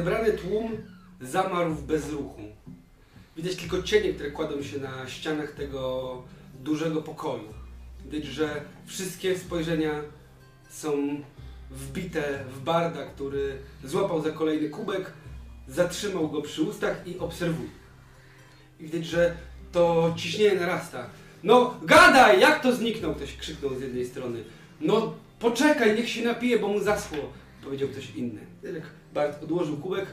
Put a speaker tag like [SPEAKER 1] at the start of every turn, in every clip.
[SPEAKER 1] Zebrany tłum zamarł w bezruchu. Widać tylko cienie, które kładą się na ścianach tego dużego pokoju. Widać, że wszystkie spojrzenia są wbite w barda, który złapał za kolejny kubek, zatrzymał go przy ustach i obserwuje. I widać, że to ciśnienie narasta. No, gadaj! Jak to zniknął? Ktoś krzyknął z jednej strony. No, poczekaj, niech się napije, bo mu zaschło. Powiedział ktoś inny. Jak Bart odłożył kubek.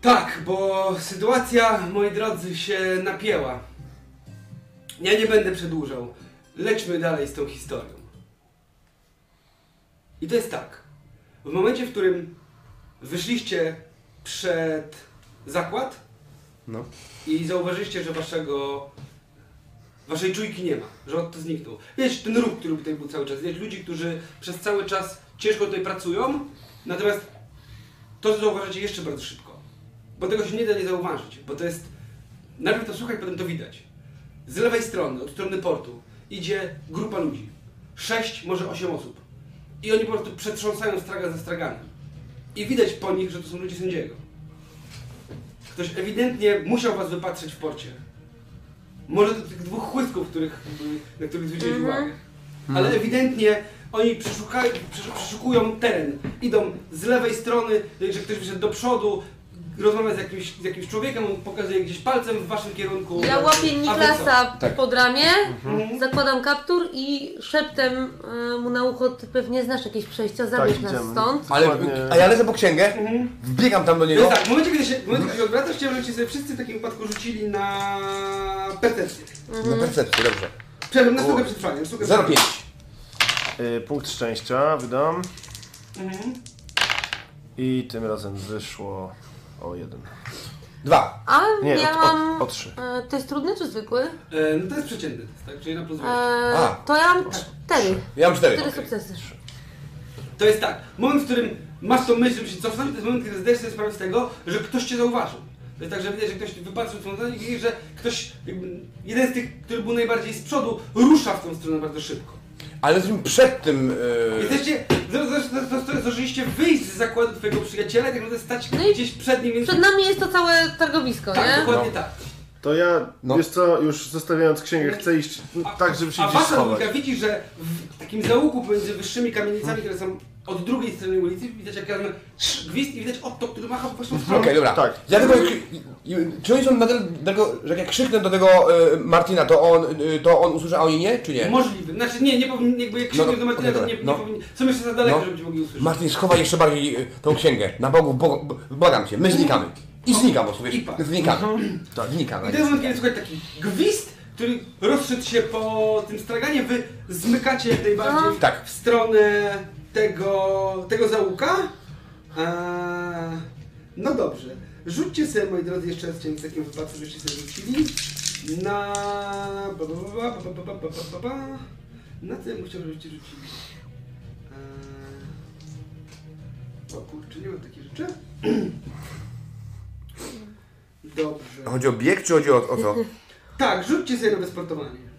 [SPEAKER 1] Tak, bo sytuacja, moi drodzy, się napięła. Ja nie będę przedłużał. Lećmy dalej z tą historią. I to jest tak. W momencie, w którym wyszliście przed zakład
[SPEAKER 2] No.
[SPEAKER 1] i zauważyliście, że waszego waszej czujki nie ma, że on to zniknął. Wiesz, ten ruch, który tutaj był cały czas. Widać ludzi, którzy przez cały czas ciężko tutaj pracują, natomiast to zauważacie jeszcze bardzo szybko. Bo tego się nie da nie zauważyć, bo to jest... Najpierw to słuchaj, potem to widać. Z lewej strony, od strony portu, idzie grupa ludzi. Sześć, może osiem osób. I oni po prostu przetrząsają straga za straganem. I widać po nich, że to są ludzie sędziego. Ktoś ewidentnie musiał was wypatrzeć w porcie. Może do tych dwóch chłystków, których, na których zwróciłeś
[SPEAKER 3] Mhm.
[SPEAKER 1] uwagę. Ale ewidentnie oni przeszukają, przesz- przeszukują teren. Idą z lewej strony, że ktoś wyszedł do przodu, rozmawia z jakimś, z jakimś człowiekiem, on pokazuje gdzieś palcem w waszym kierunku.
[SPEAKER 3] Ja łapię? Niklasa
[SPEAKER 2] Tak.
[SPEAKER 3] pod ramię,
[SPEAKER 1] Mhm.
[SPEAKER 3] zakładam kaptur i szeptem y, mu na ucho, ty pewnie znasz jakieś przejścia, zabierz nas
[SPEAKER 4] idziemy.
[SPEAKER 3] stąd.
[SPEAKER 2] Ale, a ja lecę po księgę,
[SPEAKER 1] Mhm.
[SPEAKER 2] wbiegam tam do niego.
[SPEAKER 1] jest tak, w momencie, kiedy się, w momencie, kiedy się odwracasz, chciałem, żebyście sobie wszyscy w takim wypadku rzucili na percepcję.
[SPEAKER 2] Na percepcję, dobrze.
[SPEAKER 1] Przepraszam, na sztukę przetrwania. na sztukę
[SPEAKER 2] 0,5.
[SPEAKER 4] Y, punkt szczęścia wydam.
[SPEAKER 1] Mhm.
[SPEAKER 4] I tym razem wyszło o jeden.
[SPEAKER 2] Dwa.
[SPEAKER 3] A
[SPEAKER 4] Nie,
[SPEAKER 3] ja
[SPEAKER 4] o,
[SPEAKER 3] mam...
[SPEAKER 4] o, o trzy.
[SPEAKER 3] e, to jest trudny czy zwykły?
[SPEAKER 1] E, no to jest przeciętny tak? Czyli na plus
[SPEAKER 3] E,
[SPEAKER 1] 20.
[SPEAKER 2] A.
[SPEAKER 3] to ja mam cztery.
[SPEAKER 2] Ja mam cztery.
[SPEAKER 3] Cztery sukcesy.
[SPEAKER 1] To jest tak, moment, w którym masz tą myśl, żeby się cofnąć, to jest moment, kiedy zdajesz sobie sprawę z tego, że ktoś cię zauważył. To jest tak, że widać, że ktoś wypatrzył w tą stronę i że ktoś, jeden z tych, który był najbardziej z przodu, rusza w tą stronę bardzo szybko.
[SPEAKER 2] Ale jesteśmy przed tym... Yy...
[SPEAKER 1] Jesteście, zdążyliście wyjść z zakładu twojego przyjaciela i tak naprawdę stać
[SPEAKER 3] No
[SPEAKER 1] gdzieś przed nim, więc...
[SPEAKER 3] Przed nami jest to całe targowisko,
[SPEAKER 1] Tak,
[SPEAKER 3] nie?
[SPEAKER 1] dokładnie
[SPEAKER 2] No.
[SPEAKER 1] tak.
[SPEAKER 4] To ja,
[SPEAKER 2] No.
[SPEAKER 4] wiesz co, już zostawiając księgę, chcę iść tak, żeby się
[SPEAKER 1] A
[SPEAKER 4] gdzieś schować.
[SPEAKER 1] dwójka widzi, że w takim załuku pomiędzy wyższymi kamienicami, które są od drugiej strony ulicy, widać jak razem gwizd i widać Otto, który macha w waszą stronę.
[SPEAKER 2] Okej, dobra.
[SPEAKER 4] Tak.
[SPEAKER 2] Ja i- czy oni są na tyle, tego, że jak ja krzyknę do tego y, Martina, to on, y, to on usłyszy, a oni nie, czy nie?
[SPEAKER 1] Możliwe. Znaczy nie, nie powinien, jakby jak
[SPEAKER 2] No,
[SPEAKER 1] do Martina, to nie, nie
[SPEAKER 2] No.
[SPEAKER 1] powinien. Są jeszcze za daleko,
[SPEAKER 2] No.
[SPEAKER 1] żeby cię mogli usłyszeć.
[SPEAKER 2] Martin, schowaj jeszcze bardziej y, tą księgę. Na Bogu, Bogu, błagam cię, my znikamy. I znikam, bo sobie znikamy. Tak, znikamy.
[SPEAKER 1] I to jest moment, kiedy słuchaj taki gwizd, który rozszedł się po tym straganie, wy zmykacie jak najbardziej
[SPEAKER 2] Tak.
[SPEAKER 1] w stronę tego, tego załuka. Eee, no dobrze. Rzućcie sobie, moi drodzy, jeszcze raz chciałem w takim wypadku, żeście sobie rzucili na... Ba, ba, ba, na co ja bym chciał, żebyście rzucili? Eee, o kurczę, nie mam takich rzeczy. Dobrze.
[SPEAKER 2] Chodzi o bieg, czy chodzi o, o to?
[SPEAKER 1] Tak, rzućcie sobie na wysportowanie.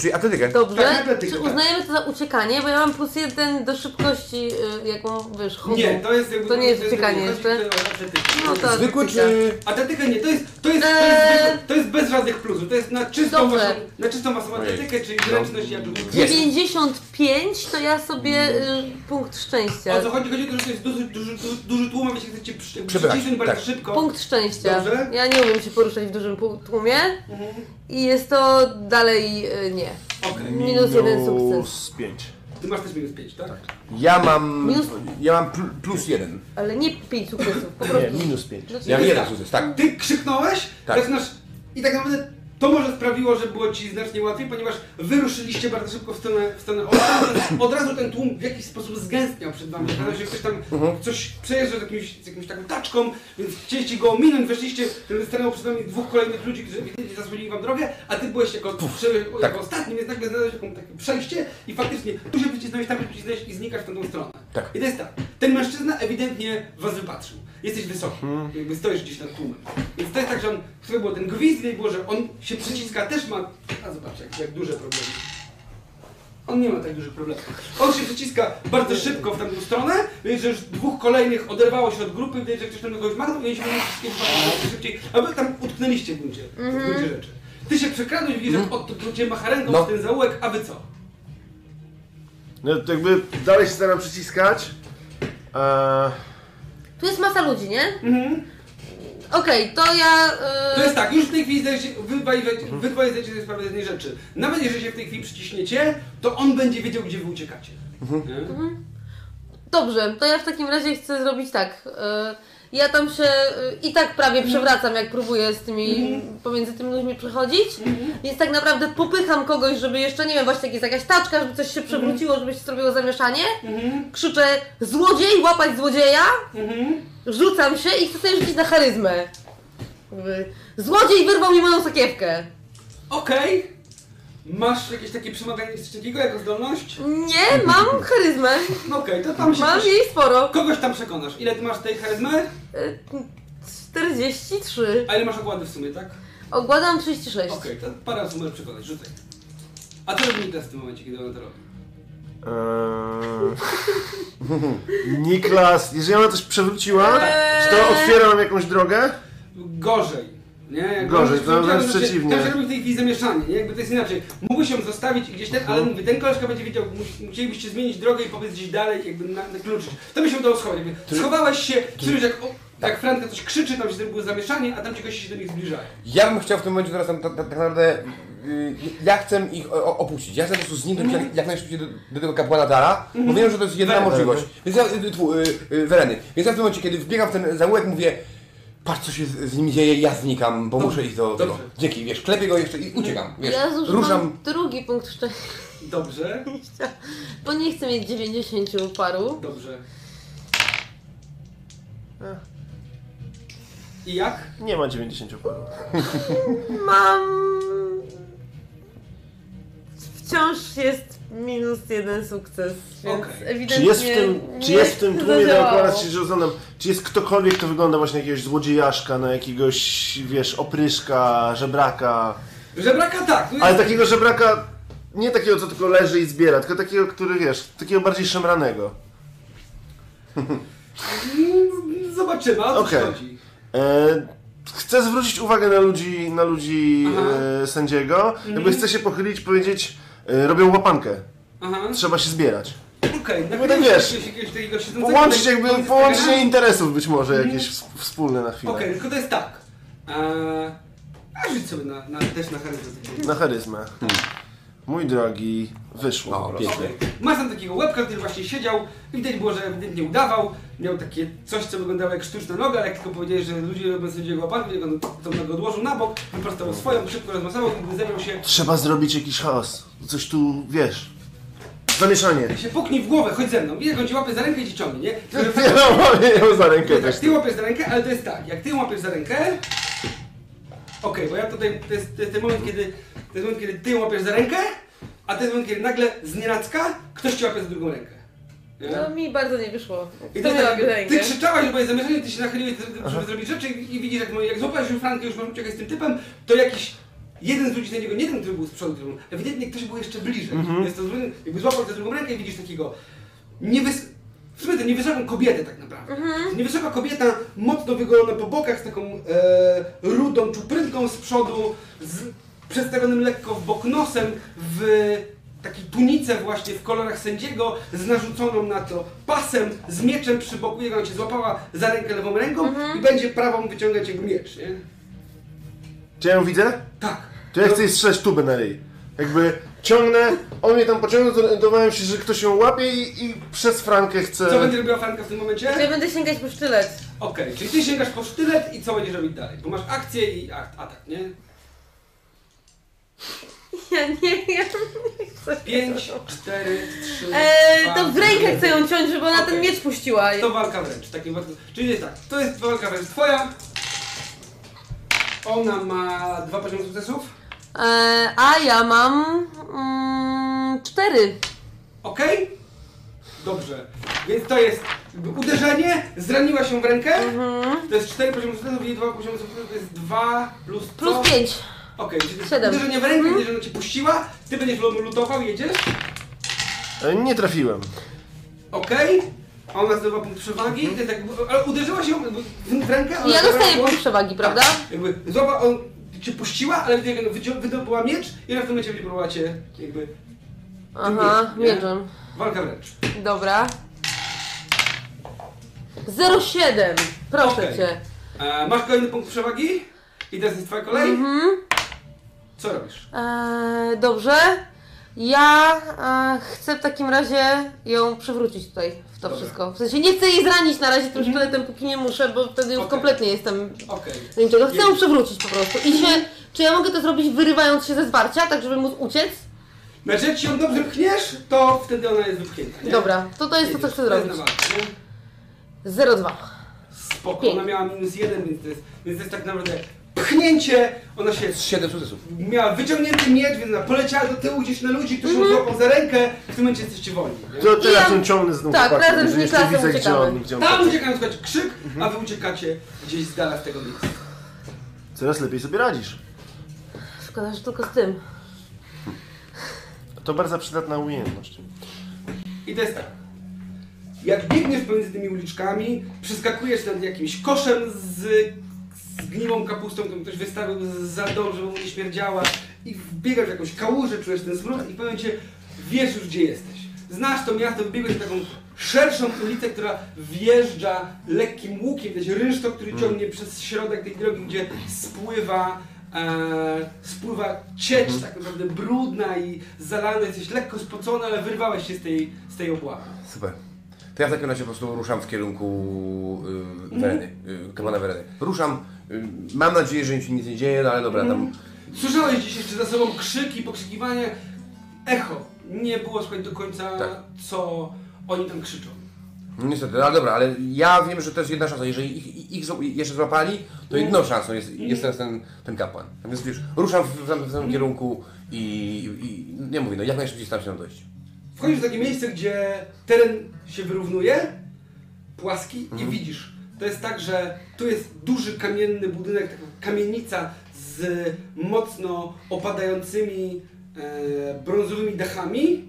[SPEAKER 2] Czyli atletykę.
[SPEAKER 3] Dobrze.
[SPEAKER 1] Tak, atletyka,
[SPEAKER 3] Czy
[SPEAKER 1] tak.
[SPEAKER 3] uznajemy to za uciekanie? Bo ja mam plus jeden do szybkości, y, jaką wiesz, chodu.
[SPEAKER 1] Nie, to jest jakby...
[SPEAKER 3] To nie jest uciekanie jeszcze?
[SPEAKER 1] atletykę.
[SPEAKER 3] No to
[SPEAKER 2] Zwykły czy...
[SPEAKER 1] Atletyka nie, to jest, to jest, to jest,
[SPEAKER 3] Eee.
[SPEAKER 1] zwykłe, to jest bez żadnych plusów, to jest na czystą
[SPEAKER 3] Dobrze.
[SPEAKER 1] waszą, na czystą
[SPEAKER 2] Ojej.
[SPEAKER 1] atletykę, czyli
[SPEAKER 2] No.
[SPEAKER 1] zręczność jak
[SPEAKER 2] Jest.
[SPEAKER 3] 95 to ja sobie y, punkt szczęścia.
[SPEAKER 1] O co chodzi? Chodzi o to, że to jest duży, duży, duży, duży tłum, a wy się chcecie przy-
[SPEAKER 2] Przebrać,
[SPEAKER 1] przycisnąć bardzo
[SPEAKER 2] tak.
[SPEAKER 1] szybko.
[SPEAKER 3] Punkt szczęścia.
[SPEAKER 1] Dobrze.
[SPEAKER 3] Ja nie umiem się poruszać w dużym tłumie
[SPEAKER 1] Mhm.
[SPEAKER 3] I jest to dalej y, nie.
[SPEAKER 1] Okej.
[SPEAKER 3] Minus jeden sukces.
[SPEAKER 4] Minus pięć.
[SPEAKER 1] Ty masz też minus 5, tak?
[SPEAKER 2] Ja mam...
[SPEAKER 3] Minus-
[SPEAKER 2] Ja mam pl- plus jeden.
[SPEAKER 3] Ale nie 5 sukcesów, po prostu.
[SPEAKER 4] Nie, minus pięć.
[SPEAKER 3] Znaczy,
[SPEAKER 2] Ja mam jeden
[SPEAKER 1] tak.
[SPEAKER 2] sukces, tak.
[SPEAKER 1] Ty krzyknąłeś,
[SPEAKER 2] Tak.
[SPEAKER 1] zaczynasz i tak naprawdę to może sprawiło, że było ci znacznie łatwiej, ponieważ wyruszyliście bardzo szybko w stronę, w stronę od razu ten tłum w jakiś sposób zgęstniał przed wami. Wydawało się, że ktoś tam
[SPEAKER 2] Mhm.
[SPEAKER 1] coś przejeżdża z, jakimś, z jakąś taką taczką, więc chcieliście go ominąć, weszliście, stanęło przed wami dwóch kolejnych ludzi, którzy zasłonili wam drogę, a ty byłeś jako, prze,
[SPEAKER 2] tak.
[SPEAKER 1] jako ostatni, więc nagle znalazłeś taką, takie przejście i faktycznie tu się przycisnąłeś, tam się przycisnąłeś i znikasz w tamtą stronę.
[SPEAKER 2] Tak.
[SPEAKER 1] I to jest tak, ten mężczyzna ewidentnie was wypatrzył. Jesteś wysoki, jakby stoisz gdzieś nad tłumem. Więc to jest tak, że on, to było ten gwizd, i było, że on się przyciska, też ma, a zobacz, jak, jak duże problemy. On nie ma tak dużych problemów. On się przyciska bardzo szybko w tamtą stronę, więc że już dwóch kolejnych oderwało się od grupy, widać, że ktoś tam kogoś machnął i oni się będą wszystkie bardzo szybciej, a wy tam utknęliście w gruncie, w gruncie rzeczy. Ty się przekradłeś, widzisz, że od to cię macha ręką
[SPEAKER 2] No.
[SPEAKER 1] w ten zaułek, a wy co?
[SPEAKER 5] No to jakby dalej się staram przyciskać. Eee,
[SPEAKER 3] Tu jest masa ludzi, nie?
[SPEAKER 1] Mhm.
[SPEAKER 3] Okej, to ja... y,
[SPEAKER 1] To jest tak, już w tej chwili zdajecie, wy dwaj zdajecie- wy dwaj zdajecie sobie sprawę z jednej rzeczy. Nawet jeżeli się w tej chwili przyciśniecie, to on będzie wiedział, gdzie wy uciekacie. Nie?
[SPEAKER 3] Dobrze, to ja w takim razie chcę zrobić tak. y, Ja tam się y, i tak prawie przewracam, jak próbuję z tymi, pomiędzy tymi ludźmi przechodzić. Więc tak naprawdę popycham kogoś, żeby jeszcze, nie wiem, właśnie jak jest jakaś taczka, żeby coś się przewróciło, żeby się zrobiło zamieszanie.
[SPEAKER 1] Mhm.
[SPEAKER 3] Krzyczę złodziej, łapać złodzieja.
[SPEAKER 1] Mhm.
[SPEAKER 3] Rzucam się i chcę sobie rzucić na charyzmę. Złodziej wyrwał mi moją sakiewkę.
[SPEAKER 1] Okej. Masz jakieś takie przemawianie, coś takiego jako zdolność?
[SPEAKER 3] Nie, mam charyzmę.
[SPEAKER 1] No okej, to tam się
[SPEAKER 3] Mam
[SPEAKER 1] coś,
[SPEAKER 3] jej sporo.
[SPEAKER 1] kogoś tam przekonasz. Ile ty masz tej charyzmy?
[SPEAKER 3] Y, 43.
[SPEAKER 1] A ile masz okłady w sumie, tak?
[SPEAKER 3] Ogładam 36.
[SPEAKER 1] Okej, to parę osób możesz przekonać, rzucaj. A co robi Niklas w tym momencie, kiedy ona to robi?
[SPEAKER 5] eee, Niklas, jeżeli ona coś przewróciła, czy to otwiera nam jakąś drogę?
[SPEAKER 1] Gorzej. Nie?
[SPEAKER 5] Gorzej, to wręcz przeciwnie.
[SPEAKER 1] To się robi w tej chwili zamieszanie, nie? Jakby to jest inaczej. Mógłbyś ją zostawić i gdzieś ten, ale mówię, ten koleżka będzie wiedział, mus- musielibyście zmienić drogę i powiedz gdzieś dalej, jakby na, na kluczyć. To by się udało schować. Jakby schowałeś się, słyszysz jak, o, jak Franka coś krzyczy, tam się zrobiło zamieszanie, a tam ci goście się do nich zbliżają.
[SPEAKER 2] Ja bym chciał w tym momencie teraz tam, tak, tak naprawdę, y, ja chcę ich o, o, opuścić. Ja chcę po prostu zniknąć jak, jak najszybciej do, do tego kapłana Dara, bo wiem, że to jest jedyna możliwość. Więc ja, y, tfu, y, y, Wereny. Więc ja w tym momencie, kiedy wbiegam w ten zaułek, mówię, patrz co się z, z nim dzieje, ja znikam, bo
[SPEAKER 1] Dobrze,
[SPEAKER 2] muszę iść do tego.
[SPEAKER 1] dobrze.
[SPEAKER 2] Dzięki, wiesz, klepię go jeszcze i uciekam, wiesz,
[SPEAKER 3] ja zużywam
[SPEAKER 2] ruszam.
[SPEAKER 3] drugi punkt szczęścia,
[SPEAKER 1] Dobrze,
[SPEAKER 3] bo nie chcę mieć 90 paru.
[SPEAKER 1] dobrze. I jak?
[SPEAKER 5] Nie ma 90 paru.
[SPEAKER 3] Mam... Wciąż jest minus jeden sukces, więc
[SPEAKER 1] Okej.
[SPEAKER 3] ewidentnie
[SPEAKER 5] Czy jest w tym, czy jest w tym tłumie dookoła się rozglądam, czy jest ktokolwiek, kto wygląda właśnie na jakiegoś złodziejaszka, na jakiegoś, wiesz, opryszka, żebraka,
[SPEAKER 1] Żebraka tak. jest-
[SPEAKER 5] ale takiego żebraka, nie takiego, co tylko leży i zbiera, tylko takiego, który, wiesz, takiego bardziej szemranego.
[SPEAKER 1] Mm, Zobaczymy, o co
[SPEAKER 5] Okej.
[SPEAKER 1] chodzi.
[SPEAKER 5] E, chcę zwrócić uwagę na ludzi, na ludzi e, sędziego, jakby chcę się pochylić, powiedzieć, robią łapankę,
[SPEAKER 1] Aha.
[SPEAKER 5] trzeba się zbierać.
[SPEAKER 1] Okej, okay,
[SPEAKER 5] tak wiesz,
[SPEAKER 1] jakiegoś takiego siedzącego...
[SPEAKER 5] Połączyć jakby, połączenie interesów być może jakieś ws- wspólne na chwilę.
[SPEAKER 1] Okej, tylko to jest tak. Eee, a rzuć sobie na, na, też na charyzmę.
[SPEAKER 5] Na charyzmę. Mój drogi, wyszło
[SPEAKER 2] O,
[SPEAKER 5] prostu.
[SPEAKER 2] pięknie.
[SPEAKER 1] Masz tam takiego łebka, który właśnie siedział i widać było, że ewidentnie udawał. Miał takie coś, co wyglądało jak sztuczna noga, ale jak tylko powiedziałeś, że ludzie robią sobie łapankę, jak on tą nogę odłożył na bok, wyprostował swoją, szybko rozmasował, gdy zebrał się,
[SPEAKER 5] Trzeba zrobić jakiś chaos. Coś tu, wiesz, zamieszanie.
[SPEAKER 1] się puknij w głowę, chodź ze mną. I jak on ci łapie za rękę i ci ciągnie, nie?
[SPEAKER 5] Nie no, nie ją za rękę
[SPEAKER 1] Tak, ty łapiesz za rękę, ale to jest tak, jak ty ją łapiesz za rękę... Okej, bo ja tutaj, to jest, to jest ten moment, kiedy, to jest moment, kiedy ty ją łapiesz za rękę, a to jest moment, kiedy nagle z nienacka ktoś ci łapie za drugą rękę. Nie?
[SPEAKER 3] No mi bardzo nie wyszło.
[SPEAKER 1] I to tak, ty krzyczałaś, bo jest zamieszanie, ty się nachyliłeś, żeby zrobić rzeczy i i widzisz, jak, jak złapałeś już Frankę, już masz uciekać z tym typem, to jakiś jeden z ludzi na niego, nie ten, który był z przodu, który był, ewidentnie ktoś był jeszcze bliżej. Jest to, jakby złapał tę drugą rękę i widzisz takiego niewys... To niewysoką kobietę tak naprawdę. Niewysoka kobieta, mocno wygolona po bokach, z taką e, rudą czuprynką z przodu, z przedstawionym lekko w bok nosem, w takiej tunice właśnie w kolorach sędziego, z narzuconą na to pasem, z mieczem przy boku, jak ona cię złapała za rękę lewą ręką i będzie prawą wyciągać jego miecz, nie?
[SPEAKER 5] Czy ja ją widzę?
[SPEAKER 1] Tak.
[SPEAKER 5] To ja chcę jej strzelać tubę na ryj. Jakby ciągnę, on mnie tam pociągnął, zorientowałem się, że ktoś ją łapie i, i przez Frankę chcę...
[SPEAKER 1] Co będzie robiła Franka w tym momencie?
[SPEAKER 3] Ja będę sięgać po sztylet.
[SPEAKER 1] Okej, czyli ty sięgasz po sztylet i co będziesz robić dalej? Bo masz akcję i akt, atak, nie?
[SPEAKER 3] Ja nie, chcę.
[SPEAKER 1] 5, 4, 3,
[SPEAKER 3] Eee, to w rękę chcę ją ciąć, żeby ona ten miecz puściła.
[SPEAKER 1] To walka wręcz. w Takim. Czyli jest tak, to jest walka wręcz twoja. Ona ma dwa poziomy sukcesów.
[SPEAKER 3] Eee, a ja mam mm, cztery.
[SPEAKER 1] Okej? Dobrze. Więc to jest jakby uderzenie, zraniła się w rękę. To jest 4 poziomy sukcesów i 2 poziomy sukcesów to jest 2 plus co?
[SPEAKER 3] Plus pięć.
[SPEAKER 1] Okej, czyli to jest
[SPEAKER 3] Siedem.
[SPEAKER 1] uderzenie w rękę, mm. że ona cię puściła, ty będziesz lu- lutował, jedziesz.
[SPEAKER 5] E, Nie trafiłem.
[SPEAKER 1] Okej, a ona zdobywa punkt przewagi, ty tak, ale uderzyła się w w rękę, ale
[SPEAKER 3] Ja dostaję
[SPEAKER 1] zabrała-
[SPEAKER 3] punkt przewagi, prawda?
[SPEAKER 1] Jakby złapa, on cię puściła, ale wydobyła miecz i ona w tym momencie będzie próbowała cię jakby
[SPEAKER 3] Aha, mieczem.
[SPEAKER 1] walka wręcz.
[SPEAKER 3] Dobra. 07. Proszę
[SPEAKER 1] Okej.
[SPEAKER 3] cię.
[SPEAKER 1] E, masz kolejny punkt przewagi i teraz jest twoja kolej.
[SPEAKER 3] Mhm.
[SPEAKER 1] Co robisz?
[SPEAKER 3] Eee, dobrze. Ja e, chcę w takim razie ją przewrócić tutaj w to
[SPEAKER 1] Dobra.
[SPEAKER 3] wszystko. W sensie nie chcę jej zranić na razie tym sztyletem, póki nie muszę, bo wtedy już
[SPEAKER 1] Okej.
[SPEAKER 3] kompletnie jestem do niczego. Chcę ją
[SPEAKER 1] Jedziesz.
[SPEAKER 3] przewrócić po prostu. I się, czy ja mogę to zrobić wyrywając się ze zwarcia, tak żeby móc uciec?
[SPEAKER 1] Znaczy jak się ją dobrze pchniesz, to wtedy ona jest wypchnięta, nie?
[SPEAKER 3] Dobra, to to jest to, co chcę zrobić.
[SPEAKER 1] na walkę, nie?
[SPEAKER 3] 0,2.
[SPEAKER 1] Spoko,
[SPEAKER 3] Pięknie.
[SPEAKER 1] ona miała minus jeden, więc to jest, więc to jest tak naprawdę pchnięcie, ona się
[SPEAKER 2] Siedem sukcesów.
[SPEAKER 1] miała wyciągnięty miecz, więc ona poleciała do tyłu gdzieś na ludzi, ktoś ją złapał za rękę, w tym momencie jesteście wolni. Nie?
[SPEAKER 5] To teraz
[SPEAKER 3] ja-
[SPEAKER 5] ją ciągnę z dwóch
[SPEAKER 3] tak,
[SPEAKER 5] chłopaków,
[SPEAKER 3] razem z
[SPEAKER 5] jeżeli
[SPEAKER 3] Niklasem
[SPEAKER 5] widzę, gdzie
[SPEAKER 3] uciekamy.
[SPEAKER 5] on, gdzie on
[SPEAKER 1] Tam uciekają, słuchajcie, krzyk, a wy uciekacie gdzieś z dala z tego miejsca.
[SPEAKER 5] Coraz lepiej sobie radzisz.
[SPEAKER 3] Szkoda, że tylko z tym.
[SPEAKER 5] To bardzo przydatna umiejętność.
[SPEAKER 1] I to jest tak. Jak biegniesz pomiędzy tymi uliczkami, przeskakujesz nad jakimś koszem z, z gniłą kapustą, którą ktoś wystawił za dom, żeby mu nie śmierdziała i wbiegasz w jakąś kałużę, czujesz ten smród i w pewnym momencie wiesz już gdzie jesteś. Znasz to miasto, wybiegłeś na taką szerszą ulicę, która wjeżdża lekkim łukiem, widać rynsztok, który ciągnie przez środek tej drogi, gdzie spływa e, spływa ciecz tak naprawdę brudna i zalana, jesteś lekko spocony, ale wyrwałeś się z tej, z tej obławy.
[SPEAKER 2] Super. To ja w takim razie po prostu ruszam w kierunku y, Wereny, y, kapłana Wereny. Ruszam, mam nadzieję, że im się nic nie dzieje, no ale dobra, tam...
[SPEAKER 1] Słyszałeś dziś jeszcze za sobą krzyki, pokrzykiwanie, echo. Nie było słychać do końca,
[SPEAKER 2] Tak.
[SPEAKER 1] co oni tam krzyczą.
[SPEAKER 2] No niestety, ale dobra, ale ja wiem, że to jest jedna szansa. Jeżeli ich, ich, ich zł- jeszcze złapali, to jedną szansą jest, jest teraz ten, ten kapłan. A Więc wiesz, ruszam w, w, w tym kierunku i, i nie mówię, no jak najszybciej staram się tam dojść.
[SPEAKER 1] Wchodzisz w takie miejsce, gdzie teren się wyrównuje, płaski i widzisz. To jest tak, że tu jest duży kamienny budynek, taka kamienica z mocno opadającymi e, brązowymi dachami,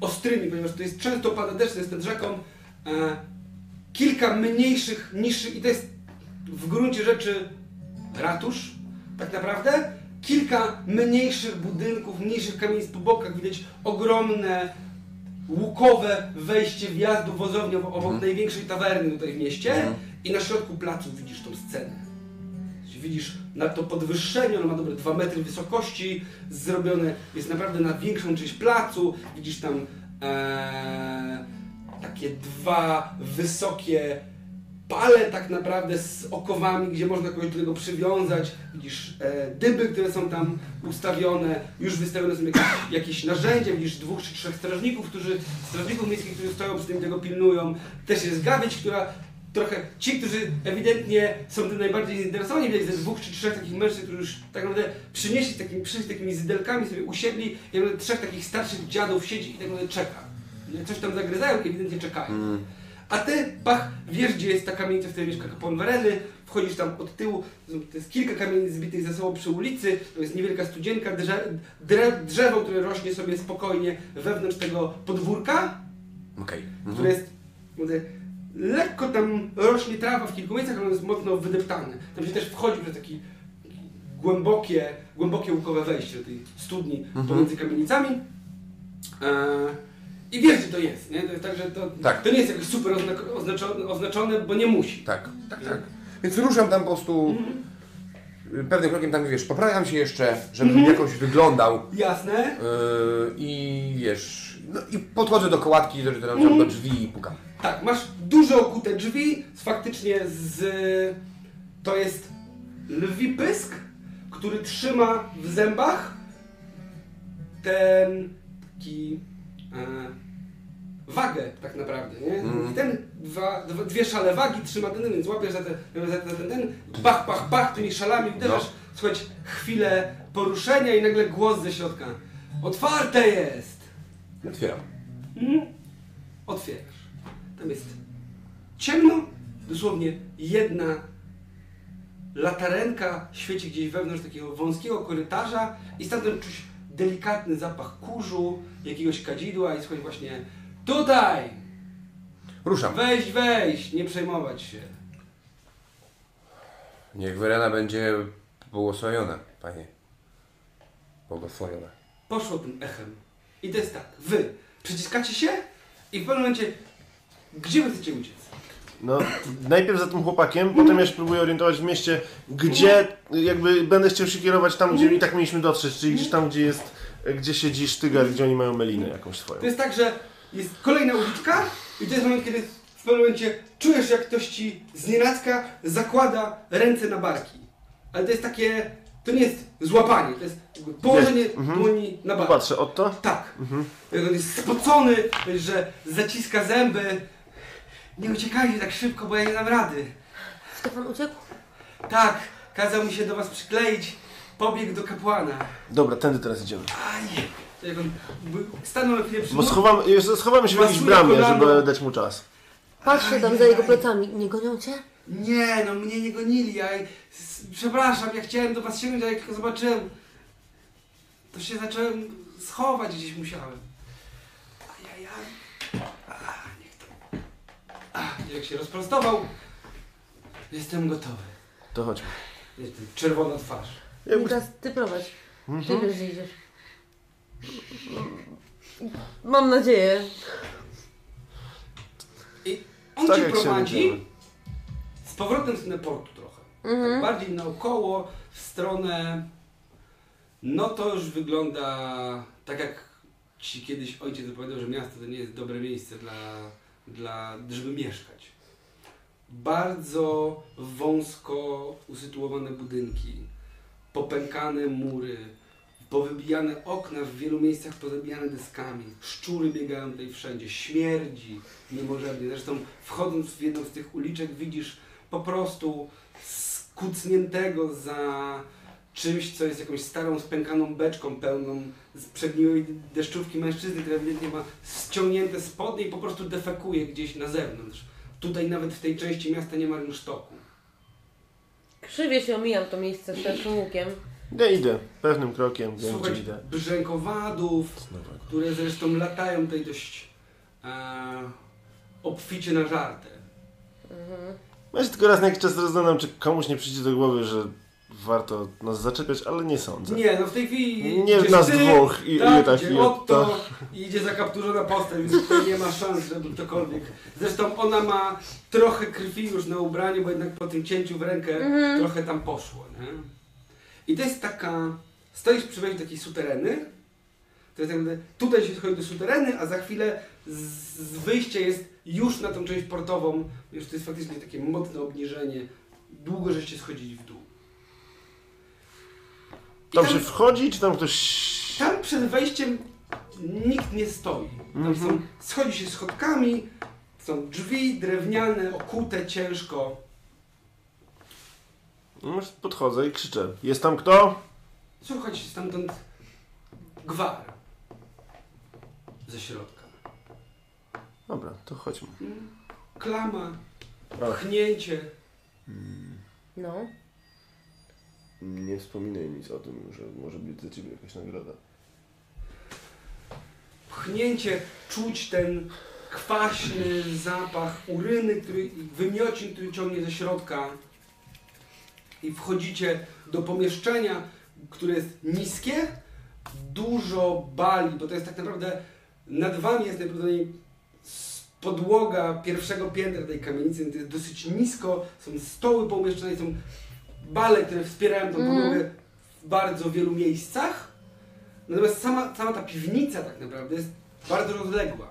[SPEAKER 1] ostrymi, ponieważ to jest często pada deszcz, to jest nad rzeką. E, kilka mniejszych, niższych i to jest w gruncie rzeczy ratusz, tak naprawdę. Kilka mniejszych budynków, mniejszych kamienic po bokach, widać ogromne łukowe wejście wjazdu wozownią obok największej tawerny tutaj w mieście i na środku placu widzisz tą scenę. Widzisz na to podwyższenie, ono ma dobre 2 metry wysokości, zrobione jest naprawdę na większą część placu. Widzisz tam e, takie dwa wysokie pale tak naprawdę z okowami, gdzie można kogoś do tego przywiązać. Widzisz e, dyby, które są tam ustawione, już wystawione są jakieś, jakieś narzędzia, widzisz dwóch czy trzech strażników, którzy, strażników miejskich, którzy stoją przy tym tego pilnują. Też jest gawieć, która trochę, ci, którzy ewidentnie są tym najbardziej zainteresowani, widać ze dwóch czy trzech takich mężczyzn, którzy już tak naprawdę przynieśli takimi, przyszli takimi zydelkami, sobie usiedli i trzech takich starszych dziadów siedzi i tak naprawdę czeka. Coś tam zagryzają i ewidentnie czekają. A ty, pach, wiesz gdzie jest ta kamienica, w której mieszka kapłan Wereny, wchodzisz tam od tyłu, to jest kilka kamienic zbitych ze sobą przy ulicy, to jest niewielka studzienka, drze, drzewo, które rośnie sobie spokojnie wewnątrz tego podwórka,
[SPEAKER 2] Okej.
[SPEAKER 1] które jest, mówię, lekko tam rośnie trawa w kilku miejscach, ale ono jest mocno wydeptane. Tam się też wchodzi przez takie głębokie, głębokie łukowe wejście do tej studni pomiędzy kamienicami. E, I wiesz, gdzie to jest, nie? To jest tak, że to,
[SPEAKER 2] Tak.
[SPEAKER 1] to nie jest jakoś super oznaczone, oznaczone, bo nie musi.
[SPEAKER 2] Tak, tak, tak. Więc ruszam tam po prostu y, pewnym krokiem tam, wiesz, poprawiam się jeszcze, żebym jakoś wyglądał
[SPEAKER 1] Jasne?
[SPEAKER 2] yy, i wiesz, no i podchodzę do kołatki, do, do, do drzwi i pukam.
[SPEAKER 1] Tak, masz duże okute drzwi, faktycznie z... To jest lwi pysk, który trzyma w zębach ten taki... E, wagę tak naprawdę, nie? I ten dwa, dwie szale wagi trzyma ten, więc łapiesz za, te, za ten, ten, ten, bach, bach, bach, tymi szalami uderzasz,
[SPEAKER 2] No.
[SPEAKER 1] słuchać chwilę poruszenia i nagle głos ze środka. Otwarte jest!
[SPEAKER 2] Otwieram.
[SPEAKER 1] Mhm. Otwierasz. Tam jest ciemno, dosłownie jedna latarenka świeci gdzieś wewnątrz takiego wąskiego korytarza i stamtąd czuć delikatny zapach kurzu, jakiegoś kadzidła i słychać właśnie tutaj!
[SPEAKER 2] Ruszam.
[SPEAKER 1] Wejść, wejść, nie przejmować się.
[SPEAKER 2] Niech Wyrena będzie błogosławiona, panie. Błogosławiona.
[SPEAKER 1] Poszło tym echem. I to jest tak, wy przyciskacie się i w pewnym momencie, gdzie wy chcecie uciec?
[SPEAKER 5] No, najpierw za tym chłopakiem, potem ja się próbuję orientować w mieście, gdzie jakby będę chciał się kierować tam, gdzie i tak mieliśmy dotrzeć, czyli gdzieś tam, gdzie jest, gdzie siedzi Sztygar, gdzie oni mają melinę jakąś swoją.
[SPEAKER 1] To jest tak, że jest kolejna uliczka i to jest moment, kiedy w pewnym momencie czujesz, jak ktoś ci z nienacka zakłada ręce na barki. Ale to jest takie, to nie jest złapanie, to jest jakby położenie
[SPEAKER 5] Jest, mhm.
[SPEAKER 1] dłoni na barki.
[SPEAKER 5] Patrzę, oto.
[SPEAKER 1] Tak. Jak on jest spocony, że zaciska zęby. Nie uciekajcie tak szybko, bo ja nie dam rady.
[SPEAKER 3] Stefan uciekł?
[SPEAKER 1] Tak, kazał mi się do was przykleić. Pobiegł do kapłana.
[SPEAKER 5] Dobra, tędy teraz idziemy.
[SPEAKER 1] Aj! To Jak on by- stanął na chwilę przy
[SPEAKER 5] Bo schowamy, się w jakiejś
[SPEAKER 1] Masuje
[SPEAKER 5] bramie,
[SPEAKER 1] kolano.
[SPEAKER 5] żeby dać mu czas.
[SPEAKER 3] Patrzcie tam za jego plecami. Nie gonią cię?
[SPEAKER 1] Nie, no mnie nie gonili, ja... s- Przepraszam, ja chciałem do was sięgnąć, ale jak tylko zobaczyłem... To się zacząłem schować, gdzieś musiałem. Ajajaj. Ach, jak się rozprostował, jestem gotowy.
[SPEAKER 5] To chodźmy.
[SPEAKER 1] Jestem czerwona twarz.
[SPEAKER 5] Jakby...
[SPEAKER 3] Niklas, ty prowadź. Ty
[SPEAKER 5] Mhm.
[SPEAKER 3] wiesz, gdzie idziesz. Mam nadzieję.
[SPEAKER 1] I on
[SPEAKER 5] Tak
[SPEAKER 1] cię
[SPEAKER 5] jak się
[SPEAKER 1] prowadzi z powrotem stronę portu trochę.
[SPEAKER 3] Mhm.
[SPEAKER 1] Tak bardziej naokoło, w stronę. No to już wygląda tak jak ci kiedyś ojciec opowiadał, że miasto to nie jest dobre miejsce dla, dla żeby mieszkać. Bardzo wąsko usytuowane budynki, popękane mury, powybijane okna w wielu miejscach pozabijane deskami, szczury biegają tutaj wszędzie, śmierdzi niemożebnie. Zresztą wchodząc w jedną z tych uliczek widzisz po prostu skucniętego za czymś, co jest jakąś starą, spękaną beczką pełną z przegniłej deszczówki mężczyzny, który ewidentnie ma ściągnięte spodnie i po prostu defekuje gdzieś na zewnątrz. Tutaj nawet w tej części miasta nie ma rynsztoku.
[SPEAKER 3] Krzywie się omijam to miejsce łukiem.
[SPEAKER 5] Ja idę, pewnym krokiem, wiem
[SPEAKER 1] Słuchać
[SPEAKER 5] gdzie idę.
[SPEAKER 1] brzękowadów, które zresztą latają tutaj dość e, obficie na żartę.
[SPEAKER 5] Ja się tylko raz na jakiś czas rozglądam, czy komuś nie przyjdzie do głowy, że warto nas zaczepiać, ale nie sądzę.
[SPEAKER 1] Nie, no w tej chwili
[SPEAKER 5] Nie nas
[SPEAKER 1] ty,
[SPEAKER 5] dwóch i-
[SPEAKER 1] tak,
[SPEAKER 5] i tak,
[SPEAKER 1] idzie
[SPEAKER 5] i
[SPEAKER 1] Otto i idzie zakapturzona postać, więc tutaj nie ma szans, żeby ktokolwiek... Zresztą ona ma trochę krwi już na ubraniu, bo jednak po tym cięciu w rękę trochę tam poszło, nie? I to jest taka... Stoisz przy wejściu takiej sutereny, to jest jakby, tutaj się schodzi do sutereny, a za chwilę z, z wyjścia jest już na tą część portową, już to jest faktycznie takie mocne obniżenie. Długo żeście schodzili w dół. I
[SPEAKER 5] Tam się wchodzi, czy tam ktoś...
[SPEAKER 1] tam przed wejściem nikt nie stoi. Tam są, schodzi się schodkami, są drzwi drewniane, okute ciężko.
[SPEAKER 5] No, Podchodzę i krzyczę. Jest tam kto?
[SPEAKER 1] Słuchać stamtąd gwar ze środka.
[SPEAKER 5] Dobra, to chodźmy.
[SPEAKER 1] Klama, pchnięcie.
[SPEAKER 3] No.
[SPEAKER 5] Nie wspominaj nic o tym, że może być dla ciebie jakaś nagroda.
[SPEAKER 1] pchnięcie, czuć ten kwaśny zapach uryny, który, wymiocin, który ciągnie ze środka. I wchodzicie do pomieszczenia, które jest niskie, dużo bali, bo to jest tak naprawdę nad wami jest najprawdopodobniej podłoga pierwszego piętra tej kamienicy, to jest dosyć nisko, są stoły poumieszczone, są bale, które wspierają tą
[SPEAKER 3] Mhm.
[SPEAKER 1] podłogę w bardzo wielu miejscach. Natomiast sama, sama ta piwnica tak naprawdę jest bardzo rozległa.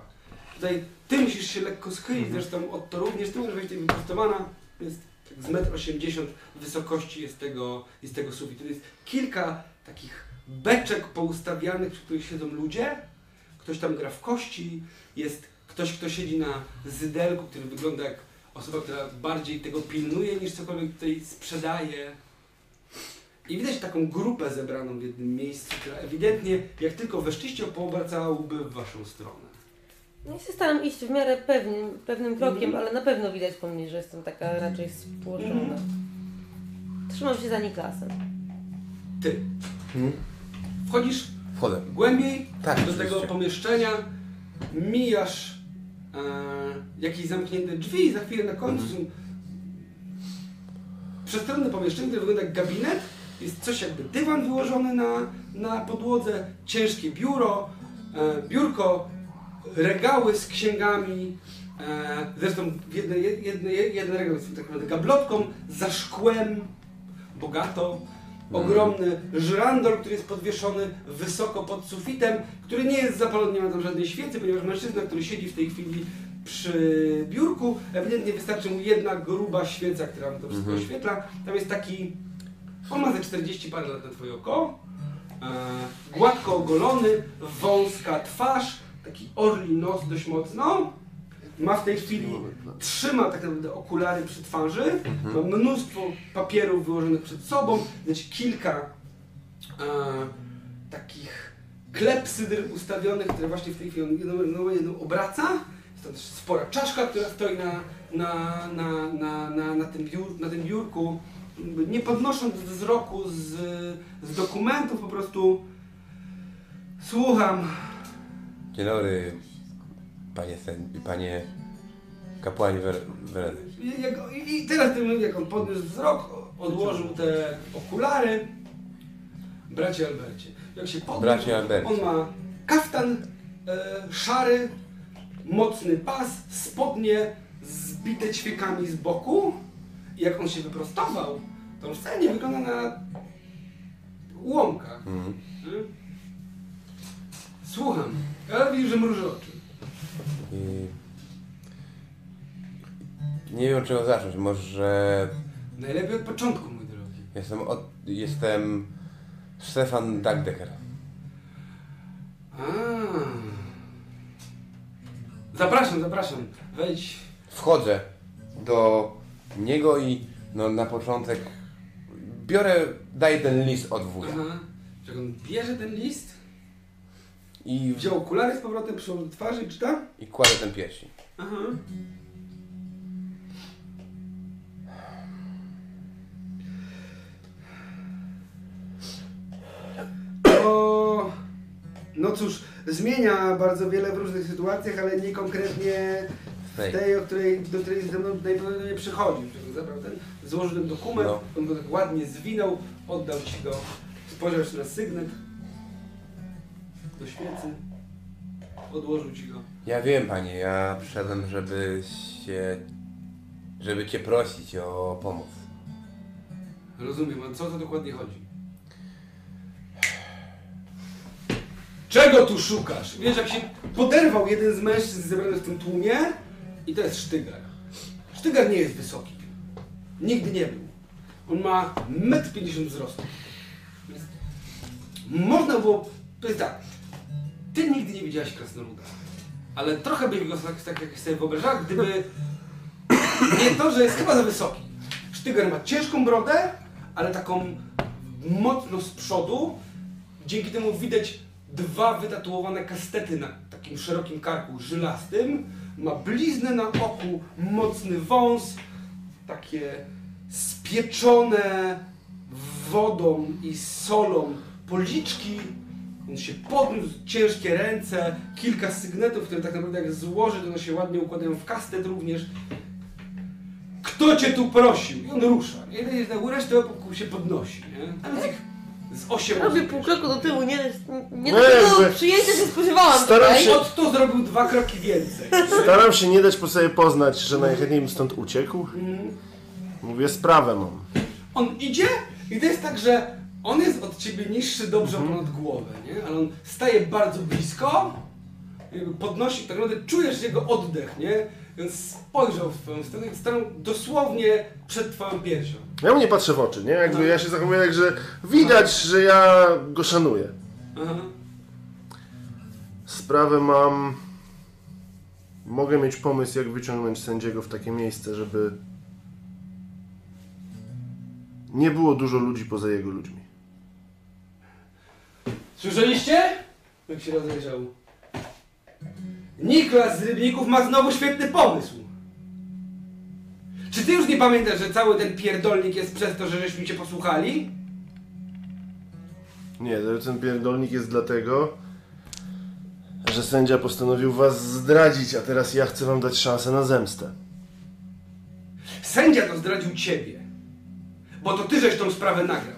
[SPEAKER 1] Tutaj ty musisz się lekko schylić, zresztą od to również ty możesz być wyprostowana. Jest tak z 1,80 m wysokości jest tego, jest tego sufitu. Jest kilka takich beczek poustawianych, przy których siedzą ludzie. Ktoś tam gra w kości, jest ktoś, kto siedzi na zydelku, który wygląda jak osoba, która bardziej tego pilnuje niż cokolwiek tutaj sprzedaje. I widać taką grupę zebraną w jednym miejscu, która ewidentnie, jak tylko weszliście, poobracałaby w waszą stronę.
[SPEAKER 3] No i się staram iść w miarę pewnym, pewnym krokiem,
[SPEAKER 1] Mhm.
[SPEAKER 3] ale na pewno widać po mnie, że jestem taka raczej spłoszona. Trzymam się za Niklasem.
[SPEAKER 1] Ty. Wchodzisz
[SPEAKER 2] Wchodzę.
[SPEAKER 1] głębiej
[SPEAKER 2] Tak,
[SPEAKER 1] do
[SPEAKER 2] oczywiście.
[SPEAKER 1] tego pomieszczenia, mijasz e, jakieś zamknięte drzwi i za chwilę na końcu
[SPEAKER 2] Mhm.
[SPEAKER 1] są przestronne pomieszczenie, które wygląda jak gabinet. Jest coś jakby dywan wyłożony na, na podłodze, ciężkie biuro, e, biurko, regały z księgami. E, zresztą jedne, jedne, jeden regał jest tak naprawdę gablotką, za szkłem, bogato. Ogromny żyrandol, który jest podwieszony wysoko pod sufitem, który nie jest zapalony, nie ma tam żadnej świecy, ponieważ mężczyzna, który siedzi w tej chwili przy biurku, ewidentnie wystarczy mu jedna gruba świeca, która mu to wszystko
[SPEAKER 2] Mhm.
[SPEAKER 1] oświetla. Tam jest taki, on ma ze 40 parę lat na twoje oko, e, gładko ogolony, wąska twarz, taki orli nos dość mocno. Ma w tej chwili, trzyma tak naprawdę okulary przy twarzy, ma mnóstwo papierów wyłożonych przed sobą, znaczy kilka e, takich klepsydr ustawionych, które właśnie w tej chwili on jedną, jedną, jedną obraca. Jest tam też spora czaszka, która stoi na, na, na, na, na, na, tym, biur, na tym biurku. Nie podnosząc wzroku z, z dokumentów, po prostu słucham.
[SPEAKER 2] Dzień dobry, panie, sen, panie kapłanie Wer, Wereny.
[SPEAKER 1] I, i, teraz tym, jak on podniósł wzrok, odłożył te okulary. Bracie Albercie. Jak się podniósł, on ma kaftan e, szary, mocny pas, spodnie zbite ćwiekami z boku. I jak on się wyprostował, to on wcale nie wygląda na łomka.
[SPEAKER 2] Mhm.
[SPEAKER 1] Mm. Słucham. Ja widzę, że mruży oczy.
[SPEAKER 2] I... Nie wiem, od czego zacząć. Może
[SPEAKER 1] Najlepiej od początku, mój drogi.
[SPEAKER 2] jestem od... jestem Stefan Dagdecker.
[SPEAKER 1] A. Zapraszam, zapraszam. Wejdź.
[SPEAKER 2] Wchodzę do niego i no, na początek biorę, daję ten list od wuja.
[SPEAKER 1] Aha. On bierze ten list,
[SPEAKER 2] I,
[SPEAKER 1] wziął okulary z powrotem, przyłożył do twarzy i czyta?
[SPEAKER 2] I kładę ten pierścień.
[SPEAKER 1] Aha. O, no cóż, zmienia bardzo wiele w różnych sytuacjach, ale nie konkretnie w
[SPEAKER 2] Tej.
[SPEAKER 1] o której, do której ze mną najprawdopodobniej przychodzi. Zabrał ten, złożył ten dokument,
[SPEAKER 2] No.
[SPEAKER 1] on go tak ładnie zwinął, oddał ci go, spojrzał jeszcze na sygnet do świecy, odłożył ci go.
[SPEAKER 2] Ja wiem, panie, ja przyszedłem, żeby się... żeby cię prosić o pomoc.
[SPEAKER 1] Rozumiem, a co to dokładnie chodzi? Czego tu szukasz? Wiesz, jak się poderwał jeden z mężczyzn zebranych w tym tłumie i to jest Sztygar. Sztygar nie jest wysoki. Nigdy nie był. On ma 1,50 m wzrostu. Więc można było... To jest tak. Ty nigdy nie widziałeś krasnoluda. Ale trochę byś go tak, tak jak sobie wyobrażała, gdyby nie to, że jest chyba za wysoki. Sztyger ma ciężką brodę, ale taką mocno z przodu. Dzięki temu widać dwa wytatuowane kastety na takim szerokim karku żylastym. Ma bliznę na oku, mocny wąs, takie spieczone wodą i solą policzki. On się podniósł, ciężkie ręce, kilka sygnetów, które tak naprawdę jak złoży, to one się ładnie układają w kastet również. Kto cię tu prosił? I on rusza. Jeden jest na górę, resztę się podnosi. Nie? Tam ich z osiem
[SPEAKER 3] Robię
[SPEAKER 1] osób
[SPEAKER 3] pół kroku do tyłu, nie, nie
[SPEAKER 5] No
[SPEAKER 3] takiego
[SPEAKER 5] jakby-
[SPEAKER 3] przyjęcia się spodziewałam
[SPEAKER 5] Staram
[SPEAKER 3] tutaj.
[SPEAKER 5] się-
[SPEAKER 1] Od tu zrobił dwa kroki więcej.
[SPEAKER 5] Staram się nie dać po sobie poznać, że najchętniej bym stąd uciekł.
[SPEAKER 1] Mhm.
[SPEAKER 5] Mówię, sprawę mam.
[SPEAKER 1] On idzie i to jest tak, że on jest od ciebie niższy dobrze ponad głowę, nie? Ale on staje bardzo blisko, podnosi, tak naprawdę czujesz jego oddech, nie? Więc spojrzał w twoją stronę i stanął dosłownie przed twoją piersią.
[SPEAKER 5] Ja mu nie patrzę w oczy, nie? Jakby ja się zachowuję tak, że widać, że ja go szanuję.
[SPEAKER 1] Aha.
[SPEAKER 5] Sprawę mam... Mogę mieć pomysł, jak wyciągnąć sędziego w takie miejsce, żeby... Nie było dużo ludzi poza jego ludźmi.
[SPEAKER 1] Słyszeliście? Jak się rozejrzał. Niklas z Rybników ma znowu świetny pomysł. Czy ty już nie pamiętasz, że cały ten pierdolnik jest przez to, że żeśmy cię posłuchali?
[SPEAKER 5] Nie, to ten pierdolnik jest dlatego, że sędzia postanowił was zdradzić, a teraz ja chcę wam dać szansę na zemstę.
[SPEAKER 1] Sędzia to zdradził ciebie. Bo to ty żeś tą sprawę nagrał.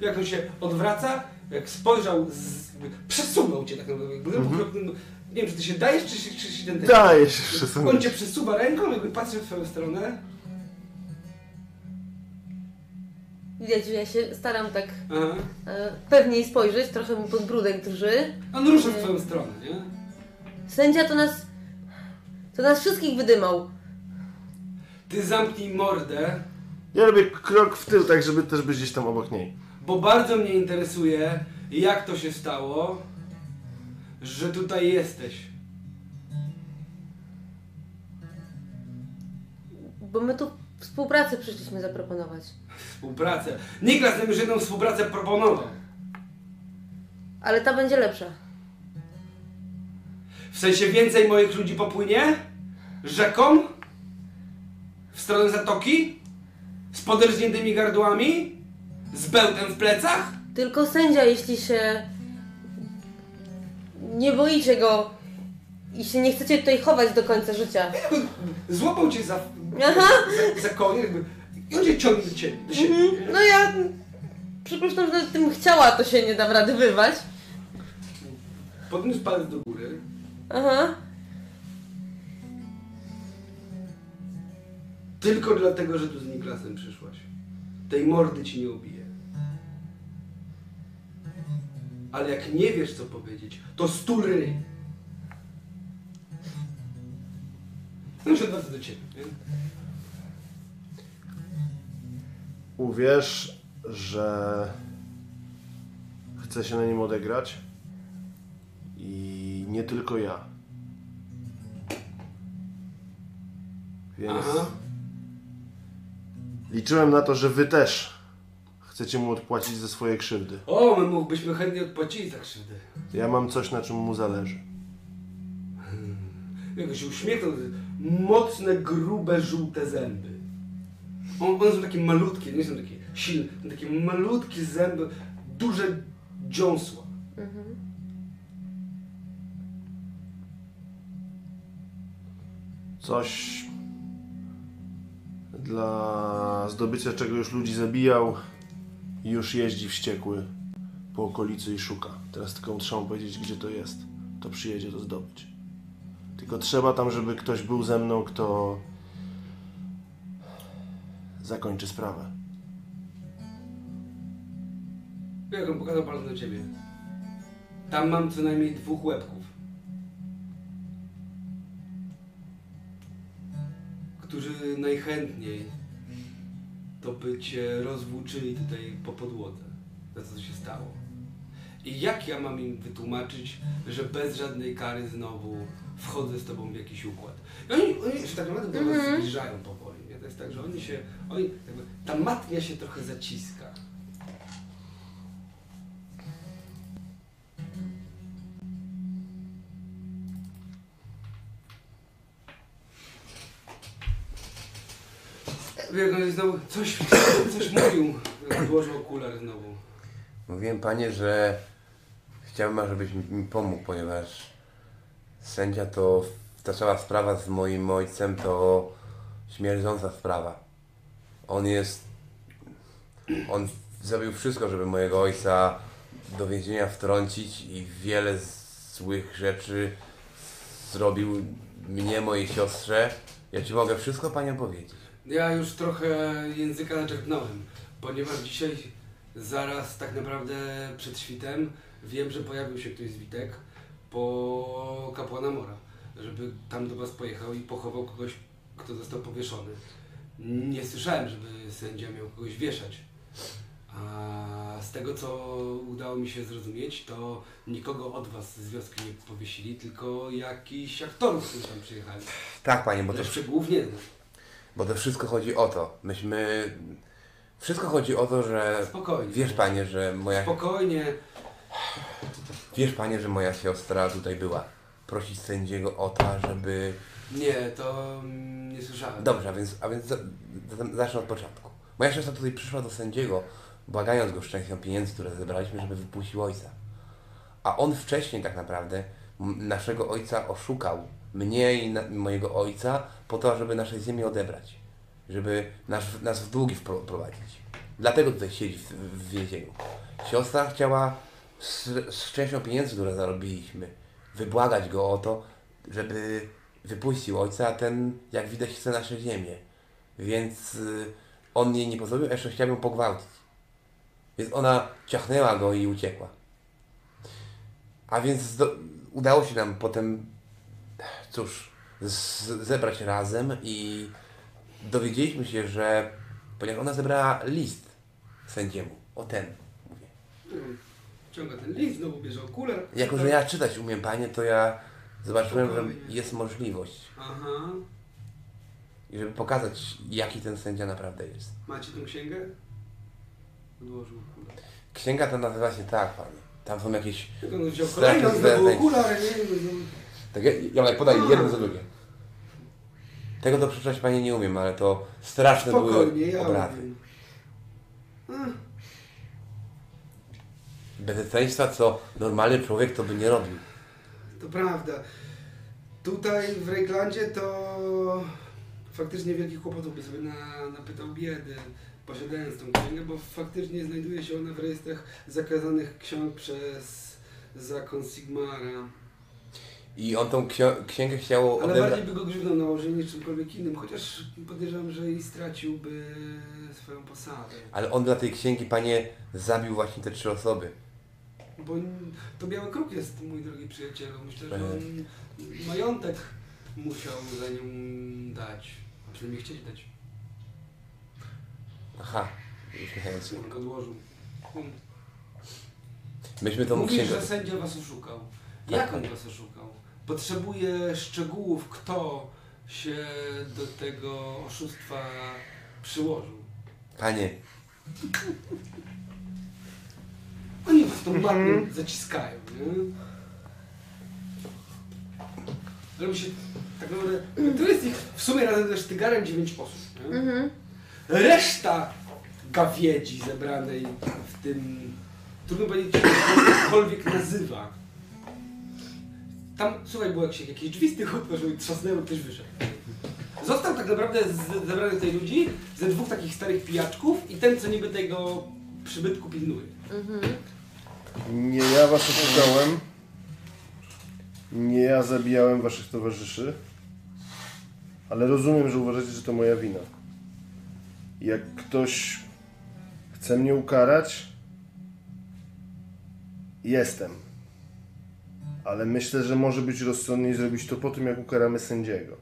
[SPEAKER 1] Jak on się odwraca, jak spojrzał, z... przesunął cię tak naprawdę. jakby okropnym- Nie wiem, czy ty się dajesz, czy, się- czy się ten...
[SPEAKER 5] Daję się
[SPEAKER 1] On cię przesuwa ręką, jakby patrzy w twoją stronę.
[SPEAKER 3] Widać, że ja się staram tak
[SPEAKER 1] Aha.
[SPEAKER 3] e, pewniej spojrzeć, trochę mu podbródek drży.
[SPEAKER 1] On rusza w twoją stronę, nie?
[SPEAKER 3] Sędzia to nas... To nas wszystkich wydymał.
[SPEAKER 1] Ty zamknij mordę,
[SPEAKER 5] Ja robię krok w tył, tak żeby też być gdzieś tam obok niej.
[SPEAKER 1] Bo bardzo mnie interesuje, jak to się stało, że tutaj jesteś.
[SPEAKER 3] Bo my tu współpracę przyszliśmy zaproponować.
[SPEAKER 1] Współpracę. Niklas nam już jedną współpracę proponował.
[SPEAKER 3] Ale ta będzie lepsza.
[SPEAKER 1] W sensie więcej moich ludzi popłynie? Rzeką? W stronę zatoki? Z poderżniętymi gardłami? Z bełtem w plecach?
[SPEAKER 3] Tylko sędzia, jeśli się nie boicie go i się nie chcecie tutaj chować do końca życia.
[SPEAKER 1] Złapał cię za,
[SPEAKER 3] Aha.
[SPEAKER 1] za, za konie jakby, i on cię ciągnie do ciebie. Do siebie.
[SPEAKER 3] No ja przypuszczam, że tym chciała, to się nie dam rady wyrwać.
[SPEAKER 1] Podniósł palec do góry.
[SPEAKER 3] Aha.
[SPEAKER 1] Tylko dlatego, że tu z Niklasem przyszłaś. Tej mordy ci nie ubije. Ale jak nie wiesz co powiedzieć, to stul ryj. No się do ciebie, nie?
[SPEAKER 5] Uwierz, że chcę się na nim odegrać i nie tylko ja. Więc
[SPEAKER 1] Aha.
[SPEAKER 5] liczyłem na to, że wy też chcecie mu odpłacić za swoje krzywdy.
[SPEAKER 1] O, my mógłbyśmy chętnie odpłacili za krzywdę.
[SPEAKER 5] Ja mam coś, na czym mu zależy.
[SPEAKER 1] Jak się uśmiechnął, mocne, grube, żółte zęby. On, one są takie malutkie, nie są takie silne, są takie malutkie zęby, duże dziąsła.
[SPEAKER 5] Coś dla zdobycia czego już ludzi zabijał już jeździ wściekły po okolicy i szuka. Teraz tylko trzeba mu powiedzieć, gdzie to jest. To przyjedzie to zdobyć. Tylko trzeba tam, żeby ktoś był ze mną, kto zakończy sprawę.
[SPEAKER 1] Jak on pokazał do ciebie. Tam mam co najmniej dwóch łebków. Którzy najchętniej to by cię rozwłóczyli tutaj po podłodze. Za co się stało. I jak ja mam im wytłumaczyć, że bez żadnej kary znowu wchodzę z tobą w jakiś układ? I oni, oni się tak naprawdę do was zbliżają powoli. Nie? To jest tak, że oni się, oni, jakby, ta matnia się trochę zaciska. On znowu coś, coś mówił, odłożył okular znowu.
[SPEAKER 2] Mówiłem panie, że chciałbym, żebyś mi- mi pomógł, ponieważ sędzia to ta cała sprawa z moim ojcem to śmierdząca sprawa. On jest. On zrobił wszystko, żeby mojego ojca do więzienia wtrącić i wiele złych rzeczy zrobił mnie, mojej siostrze. Ja ci mogę wszystko panią powiedzieć.
[SPEAKER 1] Ja już trochę języka zaczerpnąłem, ponieważ dzisiaj zaraz tak naprawdę przed świtem wiem, że pojawił się ktoś z Witek po kapłana Mora, żeby tam do was pojechał i pochował kogoś, kto został powieszony. Nie słyszałem, żeby sędzia miał kogoś wieszać. A z tego, co udało mi się zrozumieć, to nikogo od was z wioski nie powiesili, tylko jakichś aktorów, którzy tam przyjechali.
[SPEAKER 2] Tak, panie, bo to
[SPEAKER 1] to szczegółów nie znam.
[SPEAKER 2] Bo to wszystko chodzi o to. Myśmy. Wszystko chodzi o to, że.
[SPEAKER 1] Spokojnie.
[SPEAKER 2] Wiesz panie, że moja.
[SPEAKER 1] Spokojnie.
[SPEAKER 2] Wiesz panie, że moja siostra tutaj była. Prosić sędziego o to, żeby.
[SPEAKER 1] Nie, to mm, nie słyszałem.
[SPEAKER 2] Dobrze, a więc, a więc za, za, zacznę od początku. Moja siostra tutaj przyszła do sędziego, błagając go szczęścią pieniędzy, które zebraliśmy, żeby wypuścił ojca. A on wcześniej tak naprawdę naszego ojca oszukał, mnie i na, mojego ojca, po to, żeby nasze ziemię odebrać. Żeby nas, nas w długi wpro- wprowadzić. Dlatego tutaj siedzi w, w więzieniu. Siostra chciała z, z częścią pieniędzy, które zarobiliśmy, wybłagać go o to, żeby wypuścił ojca, a ten, jak widać, chce nasze ziemię. Więc y, on jej nie pozwolił, jeszcze chciał ją pogwałcić. Więc ona ciachnęła go i uciekła. A więc zdo- udało się nam potem, cóż, zebrać razem i dowiedzieliśmy się, że ponieważ ona zebrała list sędziemu, o ten mówię.
[SPEAKER 1] Ciąga ten list, znowu bierze okular.
[SPEAKER 2] Jako, że ja czytać umiem, panie, to ja zobaczyłem, że jest możliwość.
[SPEAKER 1] Aha.
[SPEAKER 2] I żeby pokazać, jaki ten sędzia naprawdę jest.
[SPEAKER 1] Macie tą księgę? Odłożył okular.
[SPEAKER 2] Księga ta nazywa się tak, panie. Tam są jakieś...
[SPEAKER 1] Jak on wziął kolejną, znowu okular, nie no.
[SPEAKER 2] Tak, podaj jedno za drugie. Tego to przeczytać panie nie umiem, ale to straszne
[SPEAKER 1] Spokojnie,
[SPEAKER 2] były
[SPEAKER 1] ja
[SPEAKER 2] obrazy.
[SPEAKER 1] umiem. Ach,
[SPEAKER 2] Bezeceństwa, co normalny człowiek to by nie robił.
[SPEAKER 1] To prawda. Tutaj w Rejklandzie to faktycznie wielkich kłopotów by sobie na, napytał biedy, posiadając tą księgę, bo faktycznie znajduje się ona w rejestrach zakazanych ksiąg przez zakon Sigmara.
[SPEAKER 2] I on tą księgę chciał
[SPEAKER 1] Ale
[SPEAKER 2] odebrać.
[SPEAKER 1] bardziej by go grzywną nałożyli niż czymkolwiek innym, chociaż podejrzewam, że i straciłby swoją posadę.
[SPEAKER 2] Ale on dla tej księgi, panie, zabił właśnie te trzy osoby.
[SPEAKER 1] Bo to biały kruk jest, mój drogi przyjacielu. Myślę, że on majątek musiał za nią dać. A przynajmniej chcieć dać.
[SPEAKER 2] Aha, uśmiechając się.
[SPEAKER 1] On go odłożył. Hmm.
[SPEAKER 2] Myśmy tą
[SPEAKER 1] Mówisz,
[SPEAKER 2] księgę...
[SPEAKER 1] że sędzia was oszukał.
[SPEAKER 2] Tak.
[SPEAKER 1] Jak on was oszukał? Potrzebuję szczegółów, kto się do tego oszustwa przyłożył.
[SPEAKER 2] Panie,
[SPEAKER 1] Oni was tą matnią zaciskają, nie? Robi się tak naprawdę... To jest ich w sumie razem ze Sztygarem 9 osób, nie?
[SPEAKER 3] Mhm.
[SPEAKER 1] Reszta gawiedzi zebranej w tym... Trudno powiedzieć, czy to cokolwiek nazywa. Tam, słuchaj, było jak się jakieś drzwi z tych otworzyły trzasnęły, ktoś wyszedł. Został tak naprawdę z, zebrany tutaj ludzi, ze dwóch takich starych pijaczków i ten, co niby tego przybytku pilnuje.
[SPEAKER 5] Nie ja was oszukałem. Nie ja zabijałem waszych towarzyszy. Ale rozumiem, że uważacie, że to moja wina. Jak ktoś chce mnie ukarać, jestem. Ale myślę, że może być rozsądniej zrobić to po tym, jak ukaramy sędziego.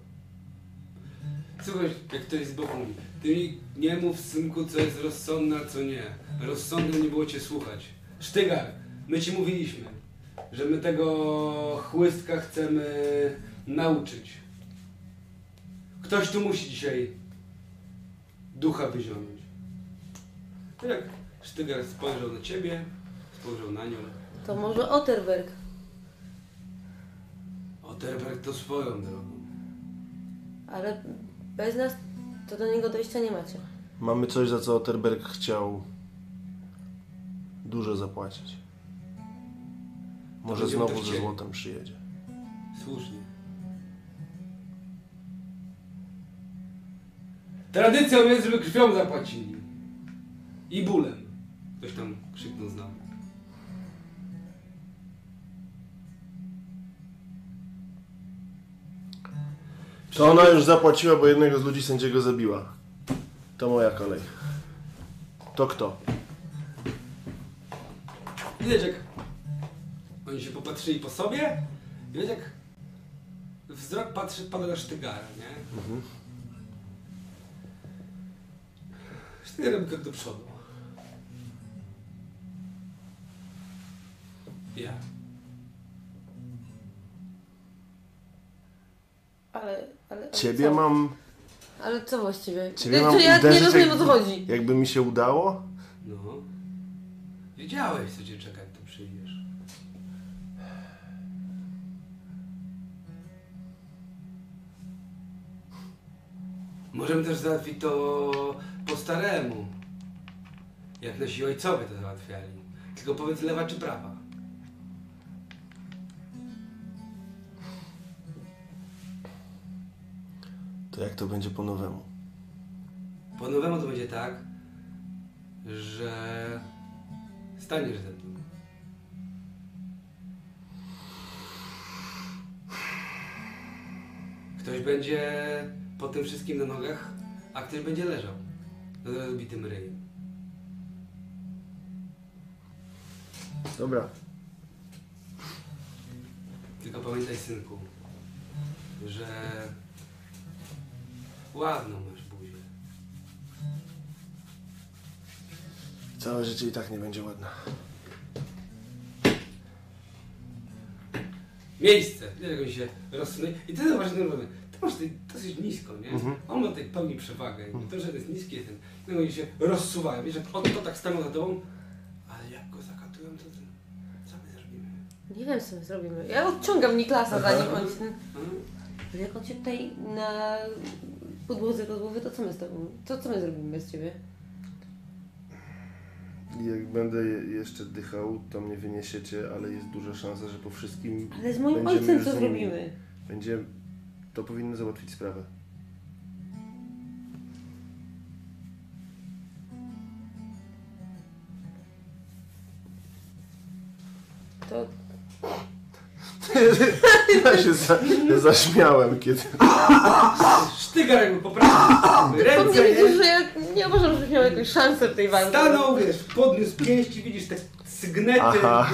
[SPEAKER 1] Słuchaj, jak ktoś z boku mówi, ty mi nie mów synku, co jest rozsądne, a co nie. Rozsądnym nie było cię słuchać. Sztygar, my ci mówiliśmy, że my tego chłystka chcemy nauczyć. Ktoś tu musi dzisiaj ducha wyzionąć. To jak Sztygar spojrzał na ciebie, spojrzał na nią.
[SPEAKER 3] To może Otterberg.
[SPEAKER 1] Oterberg to swoją drogą.
[SPEAKER 3] Ale bez nas to do niego dojścia nie macie.
[SPEAKER 5] Mamy coś, za co Otterberg chciał dużo zapłacić. Może
[SPEAKER 1] będziemy to
[SPEAKER 5] znowu ze
[SPEAKER 1] chcieli.
[SPEAKER 5] złotem przyjedzie.
[SPEAKER 1] Słusznie. Tradycją jest, żeby krwią zapłacili. I bólem. Ktoś tam krzyknął z nami.
[SPEAKER 5] To ona już zapłaciła, bo jednego z ludzi sędziego zabiła. To moja kolej. To kto?
[SPEAKER 1] Widać jak oni się popatrzyli po sobie. Widać jak wzrok patrzy, pada na Sztygara, nie?
[SPEAKER 5] Mhm.
[SPEAKER 1] Sztygar robi krok do przodu. Ja.
[SPEAKER 3] Ale, ale, ale
[SPEAKER 5] Ciebie
[SPEAKER 3] co?
[SPEAKER 5] mam.
[SPEAKER 3] Ale co właściwie?
[SPEAKER 5] Ciebie
[SPEAKER 3] Czy
[SPEAKER 5] mam
[SPEAKER 3] ja nie
[SPEAKER 5] uderzyć,
[SPEAKER 3] rozumiem o
[SPEAKER 5] jakby-
[SPEAKER 3] co chodzi.
[SPEAKER 5] Jakby mi się udało?
[SPEAKER 1] No. Wiedziałeś, co cię czeka, jak tu przyjdziesz. Możemy też załatwić to po staremu. jak nasi ojcowie to załatwiali. Tylko powiedz lewa czy prawa.
[SPEAKER 5] To jak to będzie po nowemu?
[SPEAKER 1] Po nowemu to będzie tak, że staniesz ze mną. Ktoś będzie po tym wszystkim na nogach, a ktoś będzie leżał z rozbitym ryjem.
[SPEAKER 5] Dobra.
[SPEAKER 1] Tylko pamiętaj, synku, że ładną masz buzię.
[SPEAKER 5] Całe życie i tak nie będzie ładne.
[SPEAKER 1] Miejsce, jak on się rozsunął. I ty zobacz ten problem. Ty masz tutaj dosyć nisko, nie?
[SPEAKER 5] Mhm.
[SPEAKER 1] On ma tutaj pełni przewagę. I to, że jest niski, ten, no oni się rozsuwają. Wiesz, jak on to tak stanął za tobą, ale jak go zakatują, to ten, co my zrobimy?
[SPEAKER 3] Nie wiem, co my zrobimy. Ja odciągam Niklasa, zanim on się...
[SPEAKER 1] Hmm?
[SPEAKER 3] Jak on się tutaj na podłodze rozłowy, to co my z tobą? To co my zrobimy bez ciebie?
[SPEAKER 5] Jak będę je- jeszcze dychał, to mnie wyniesiecie, ale jest duża szansa, że po wszystkim
[SPEAKER 3] Ale z moim ojcem co zrobimy?
[SPEAKER 5] będzie... To powinno załatwić sprawę.
[SPEAKER 3] To
[SPEAKER 5] Ja się za, zaśmiałem, kiedy...
[SPEAKER 1] Sztygar jakby poprawił ręce,
[SPEAKER 3] widzisz,
[SPEAKER 1] nie?
[SPEAKER 3] że ja nie uważam, żebyś miał jakąś szansę w tej walce.
[SPEAKER 1] Stanął, wiesz, podniósł pięści, widzisz te sygnety,
[SPEAKER 5] Aha.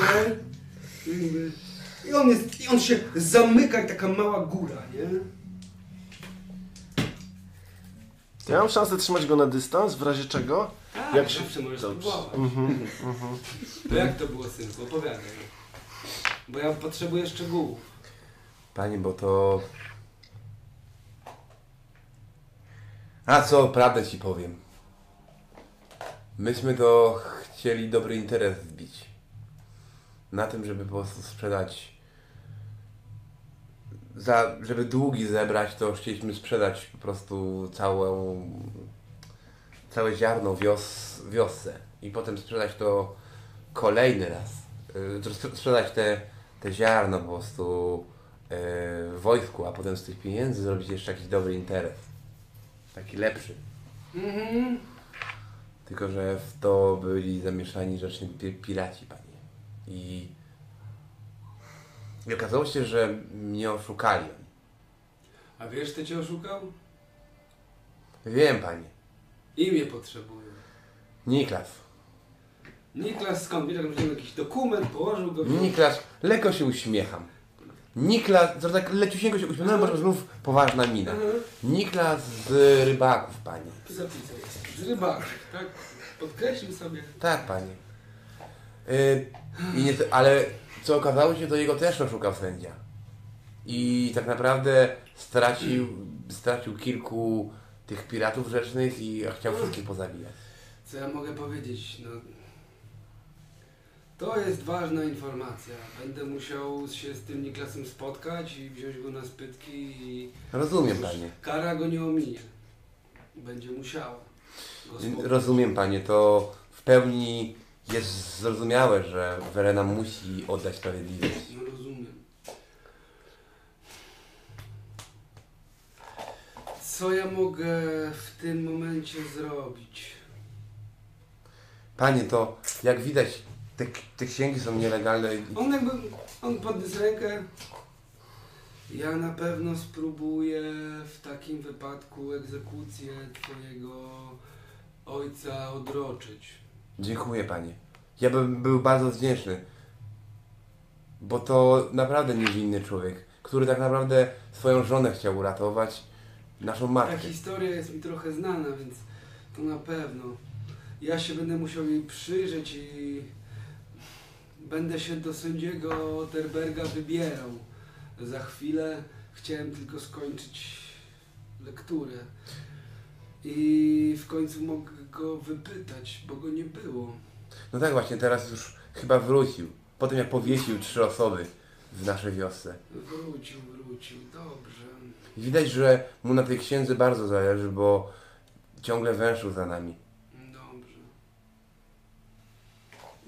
[SPEAKER 1] nie? I on, jest, I on się zamyka jak taka mała góra, nie?
[SPEAKER 5] Ja mam szansę trzymać go na dystans, w razie czego...
[SPEAKER 1] Tak,
[SPEAKER 5] Jak się-
[SPEAKER 1] zawsze możesz
[SPEAKER 5] Dobrze.
[SPEAKER 1] spróbować.
[SPEAKER 5] Mhm.
[SPEAKER 1] To jak to było, synku? Opowiadaj. Bo ja potrzebuję szczegółów.
[SPEAKER 2] Panie, bo to... A co, prawdę ci powiem. Myśmy to chcieli dobry interes zbić. Na tym, żeby po prostu sprzedać... Za, żeby długi zebrać, to chcieliśmy sprzedać po prostu całą... Całe ziarno wios, wiosce. I potem sprzedać to kolejny raz. Sp- Sprzedać te, te ziarno po prostu yy, wojsku, a potem z tych pieniędzy zrobić jeszcze jakiś dobry interes. Taki lepszy.
[SPEAKER 1] Mhm.
[SPEAKER 2] Tylko, że w to byli zamieszani rzeczni pi- piraci, panie. I, I okazało się, że mnie oszukali oni.
[SPEAKER 1] A wiesz, kto cię oszukał?
[SPEAKER 2] Wiem, panie.
[SPEAKER 1] Imię potrzebuję.
[SPEAKER 2] Niklas.
[SPEAKER 1] Niklas skąd? Wiesz, jak jakiś dokument, położył go.
[SPEAKER 2] Niklas, lekko się uśmiecham. Niklas, to tak leciusieńko się uśmiechnąłem, bo znów poważna mina. Niklas z rybaków, panie.
[SPEAKER 1] Zapisał. Z rybaków, tak? Podkreślił sobie.
[SPEAKER 2] Tak, panie. Yy, i nie, ale co okazało się, to jego też oszukał sędzia. I tak naprawdę stracił, stracił kilku tych piratów rzecznych i chciał wszystkich pozabijać.
[SPEAKER 1] Co ja mogę powiedzieć? No, to jest ważna informacja. Będę musiał się z tym Niklasem spotkać i wziąć go na spytki i
[SPEAKER 2] Rozumiem, panie.
[SPEAKER 1] kara go nie ominie. Będzie musiała. Go spotkać.
[SPEAKER 2] Rozumiem, panie. To w pełni jest zrozumiałe, że Verena musi oddać sprawiedliwość.
[SPEAKER 1] No rozumiem. Co ja mogę w tym momencie zrobić?
[SPEAKER 2] Panie, to jak widać, te, te księgi są nielegalne. i-
[SPEAKER 1] On jakby, on podniósł rękę. Ja na pewno spróbuję w takim wypadku egzekucję twojego ojca odroczyć.
[SPEAKER 2] Dziękuję panie. Ja bym był bardzo wdzięczny. Bo to naprawdę niewinny człowiek, który tak naprawdę swoją żonę chciał uratować, naszą
[SPEAKER 1] Ta
[SPEAKER 2] matkę.
[SPEAKER 1] historia jest mi trochę znana, więc to na pewno. Ja się będę musiał jej przyjrzeć i będę się do sędziego Terberga wybierał. Za chwilę chciałem tylko skończyć lekturę. I w końcu mogę go wypytać, bo go nie było.
[SPEAKER 2] No tak właśnie, teraz już chyba wrócił. Po tym jak powiesił trzy osoby w naszej wiosce.
[SPEAKER 1] Wrócił, wrócił, dobrze.
[SPEAKER 2] Widać, że mu na tej księdze bardzo zależy, bo ciągle węszył za nami.
[SPEAKER 1] Dobrze.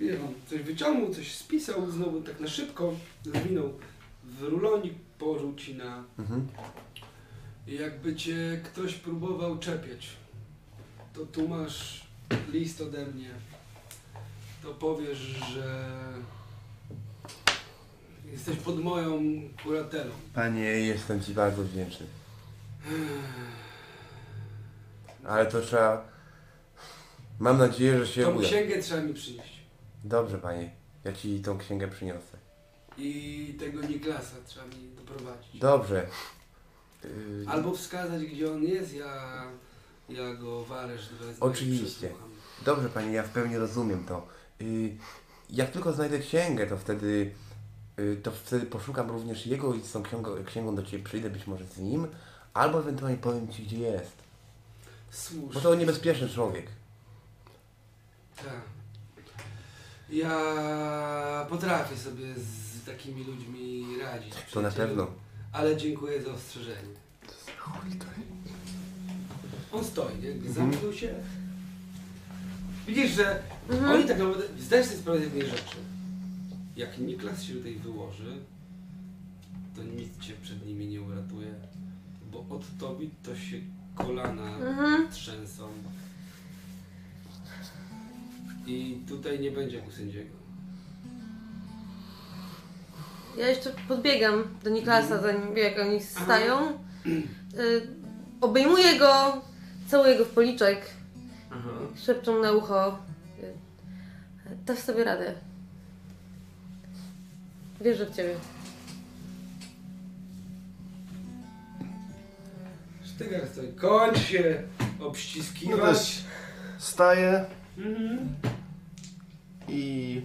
[SPEAKER 1] Nie wiem, coś wyciągnął, coś spisał, znowu tak na szybko, zwinął w rulonik, położył ci na...
[SPEAKER 2] Mhm.
[SPEAKER 1] Jakby cię ktoś próbował czepiać, to tu masz list ode mnie. To powiesz, że jesteś pod moją kuratelą.
[SPEAKER 2] Panie, jestem Ci bardzo wdzięczny. Ale to trzeba... Mam nadzieję, że się
[SPEAKER 1] Tą
[SPEAKER 2] uda.
[SPEAKER 1] księgę trzeba mi przynieść.
[SPEAKER 2] Dobrze, Panie. Ja Ci tą księgę przyniosę.
[SPEAKER 1] I tego Niklasa trzeba mi doprowadzić.
[SPEAKER 2] Dobrze. Yy,
[SPEAKER 1] Albo wskazać, gdzie on jest, ja, ja go w areszt wezmę. i
[SPEAKER 2] Oczywiście.
[SPEAKER 1] przesłucham.
[SPEAKER 2] Dobrze, Panie, ja w pełni rozumiem to. Yy, jak tylko znajdę księgę, to wtedy... Yy, to wtedy poszukam również jego i z tą księgą, księgą do Ciebie przyjdę, być może z nim. Albo ewentualnie powiem Ci, gdzie jest.
[SPEAKER 1] Słusznie.
[SPEAKER 2] Bo to niebezpieczny człowiek.
[SPEAKER 1] Tak. Ja potrafię sobie z takimi ludźmi radzić.
[SPEAKER 2] To na pewno.
[SPEAKER 1] Ale dziękuję za ostrzeżenie. On stoi, nie?
[SPEAKER 2] Mhm.
[SPEAKER 1] Zamknął się. Widzisz, że oni tak naprawdę zdajesz sobie sprawę z jednej rzeczy. Jak Niklas się tutaj wyłoży, to nic cię przed nimi nie uratuje. Bo od tobie to się kolana
[SPEAKER 3] Mhm.
[SPEAKER 1] trzęsą. I tutaj nie będzie sędziego.
[SPEAKER 3] Ja jeszcze podbiegam do Niklasa, zanim wie, jak oni stają. Y, obejmuję go, całuję go w policzek, szepczą na ucho. Y, dasz sobie radę. Wierzę w ciebie.
[SPEAKER 1] Sztygar stoi. Kończ się
[SPEAKER 5] No
[SPEAKER 1] obściskiwać.
[SPEAKER 5] też staję
[SPEAKER 1] Mhm.
[SPEAKER 5] I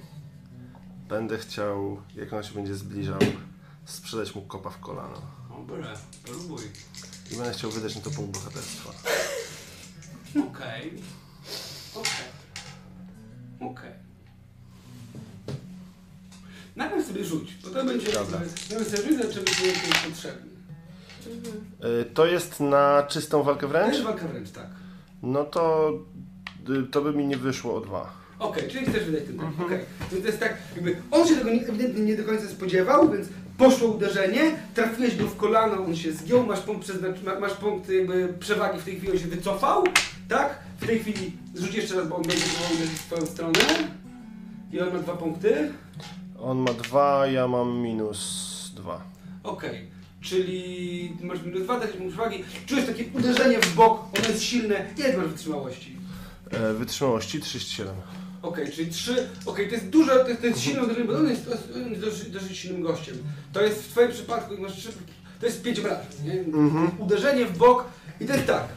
[SPEAKER 5] będę chciał, jak on się będzie zbliżał, sprzedać mu kopa w kolano.
[SPEAKER 1] Dobra, próbuj.
[SPEAKER 5] I będę chciał wydać na to punkt bohaterstwa.
[SPEAKER 1] Okej. Okej. Okej. Najpierw sobie rzuć, bo to będzie...
[SPEAKER 5] Dobra.
[SPEAKER 1] Najpierw sobie rzuć, zobaczymy, czy jest potrzebny.
[SPEAKER 5] Y, To jest na czystą walkę wręcz?
[SPEAKER 1] Też walka wręcz, tak.
[SPEAKER 5] No to y, to by mi nie wyszło o dwa.
[SPEAKER 1] Okej, czyli chcesz wydać ten punkt. Okej. To, to jest tak, jakby on się tego nie, ewidentnie nie do końca spodziewał, więc poszło uderzenie, trafiłeś go w kolano, on się zgiął, masz punkt, przeznacz, ma- masz punkt jakby przewagi, w tej chwili on się wycofał, tak? W tej chwili rzuć jeszcze raz, bo on będzie próbował uderzyć w twoją stronę. I on ma dwa punkty.
[SPEAKER 5] On ma dwa, ja mam minus dwa.
[SPEAKER 1] Okej. Czyli ty masz minus dwa, tak punkt przewagi. Czujesz takie uderzenie w bok, ono jest silne. Ile masz wytrzymałości?
[SPEAKER 5] E, wytrzymałości 37.
[SPEAKER 1] Okej, czyli trzy. Okej, to jest duże, to jest, to jest silne uderzenie, bo on jest, on jest dosyć, dosyć silnym gościem. To jest w twoim przypadku, jak masz trzy, to jest pięć nie?
[SPEAKER 5] Mhm.
[SPEAKER 1] Uderzenie w bok i to jest tak.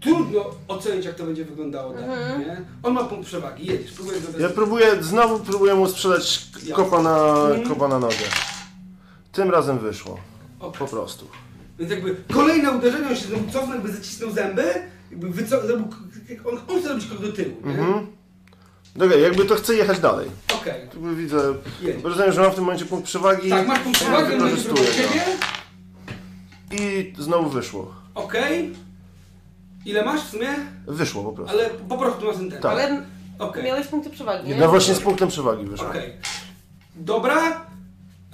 [SPEAKER 1] Trudno ocenić, jak to będzie wyglądało tak,
[SPEAKER 3] Mhm.
[SPEAKER 1] nie? On ma punkt przewagi, jedziesz, próbujesz go
[SPEAKER 5] Ja próbuję, znowu próbuję mu sprzedać kopa na,
[SPEAKER 1] Mhm.
[SPEAKER 5] kopa na nogę. Tym razem wyszło.
[SPEAKER 1] Okej.
[SPEAKER 5] Po prostu.
[SPEAKER 1] Więc jakby kolejne uderzenie, on się znowu cofnął, jakby zacisnął zęby, jakby wyco- zrobił, k- on, on chce zrobić krok do tyłu, nie?
[SPEAKER 5] Mhm. Dobra, jakby to chcę jechać dalej.
[SPEAKER 1] Okej,
[SPEAKER 5] Tu widzę,
[SPEAKER 1] jedź.
[SPEAKER 5] rozumiem, że mam w tym momencie punkt przewagi.
[SPEAKER 1] Tak, masz punkt przewagi,
[SPEAKER 5] wykorzystuję
[SPEAKER 1] ciebie.
[SPEAKER 5] go. I znowu wyszło.
[SPEAKER 1] Okej. Ile masz w sumie?
[SPEAKER 5] Wyszło po prostu.
[SPEAKER 1] Ale po prostu masz ten ten.
[SPEAKER 5] Tak.
[SPEAKER 3] Ale
[SPEAKER 1] Okej.
[SPEAKER 3] miałeś punkty przewagi, nie?
[SPEAKER 5] No właśnie z punktem przewagi wyszło.
[SPEAKER 1] Okej. Dobra.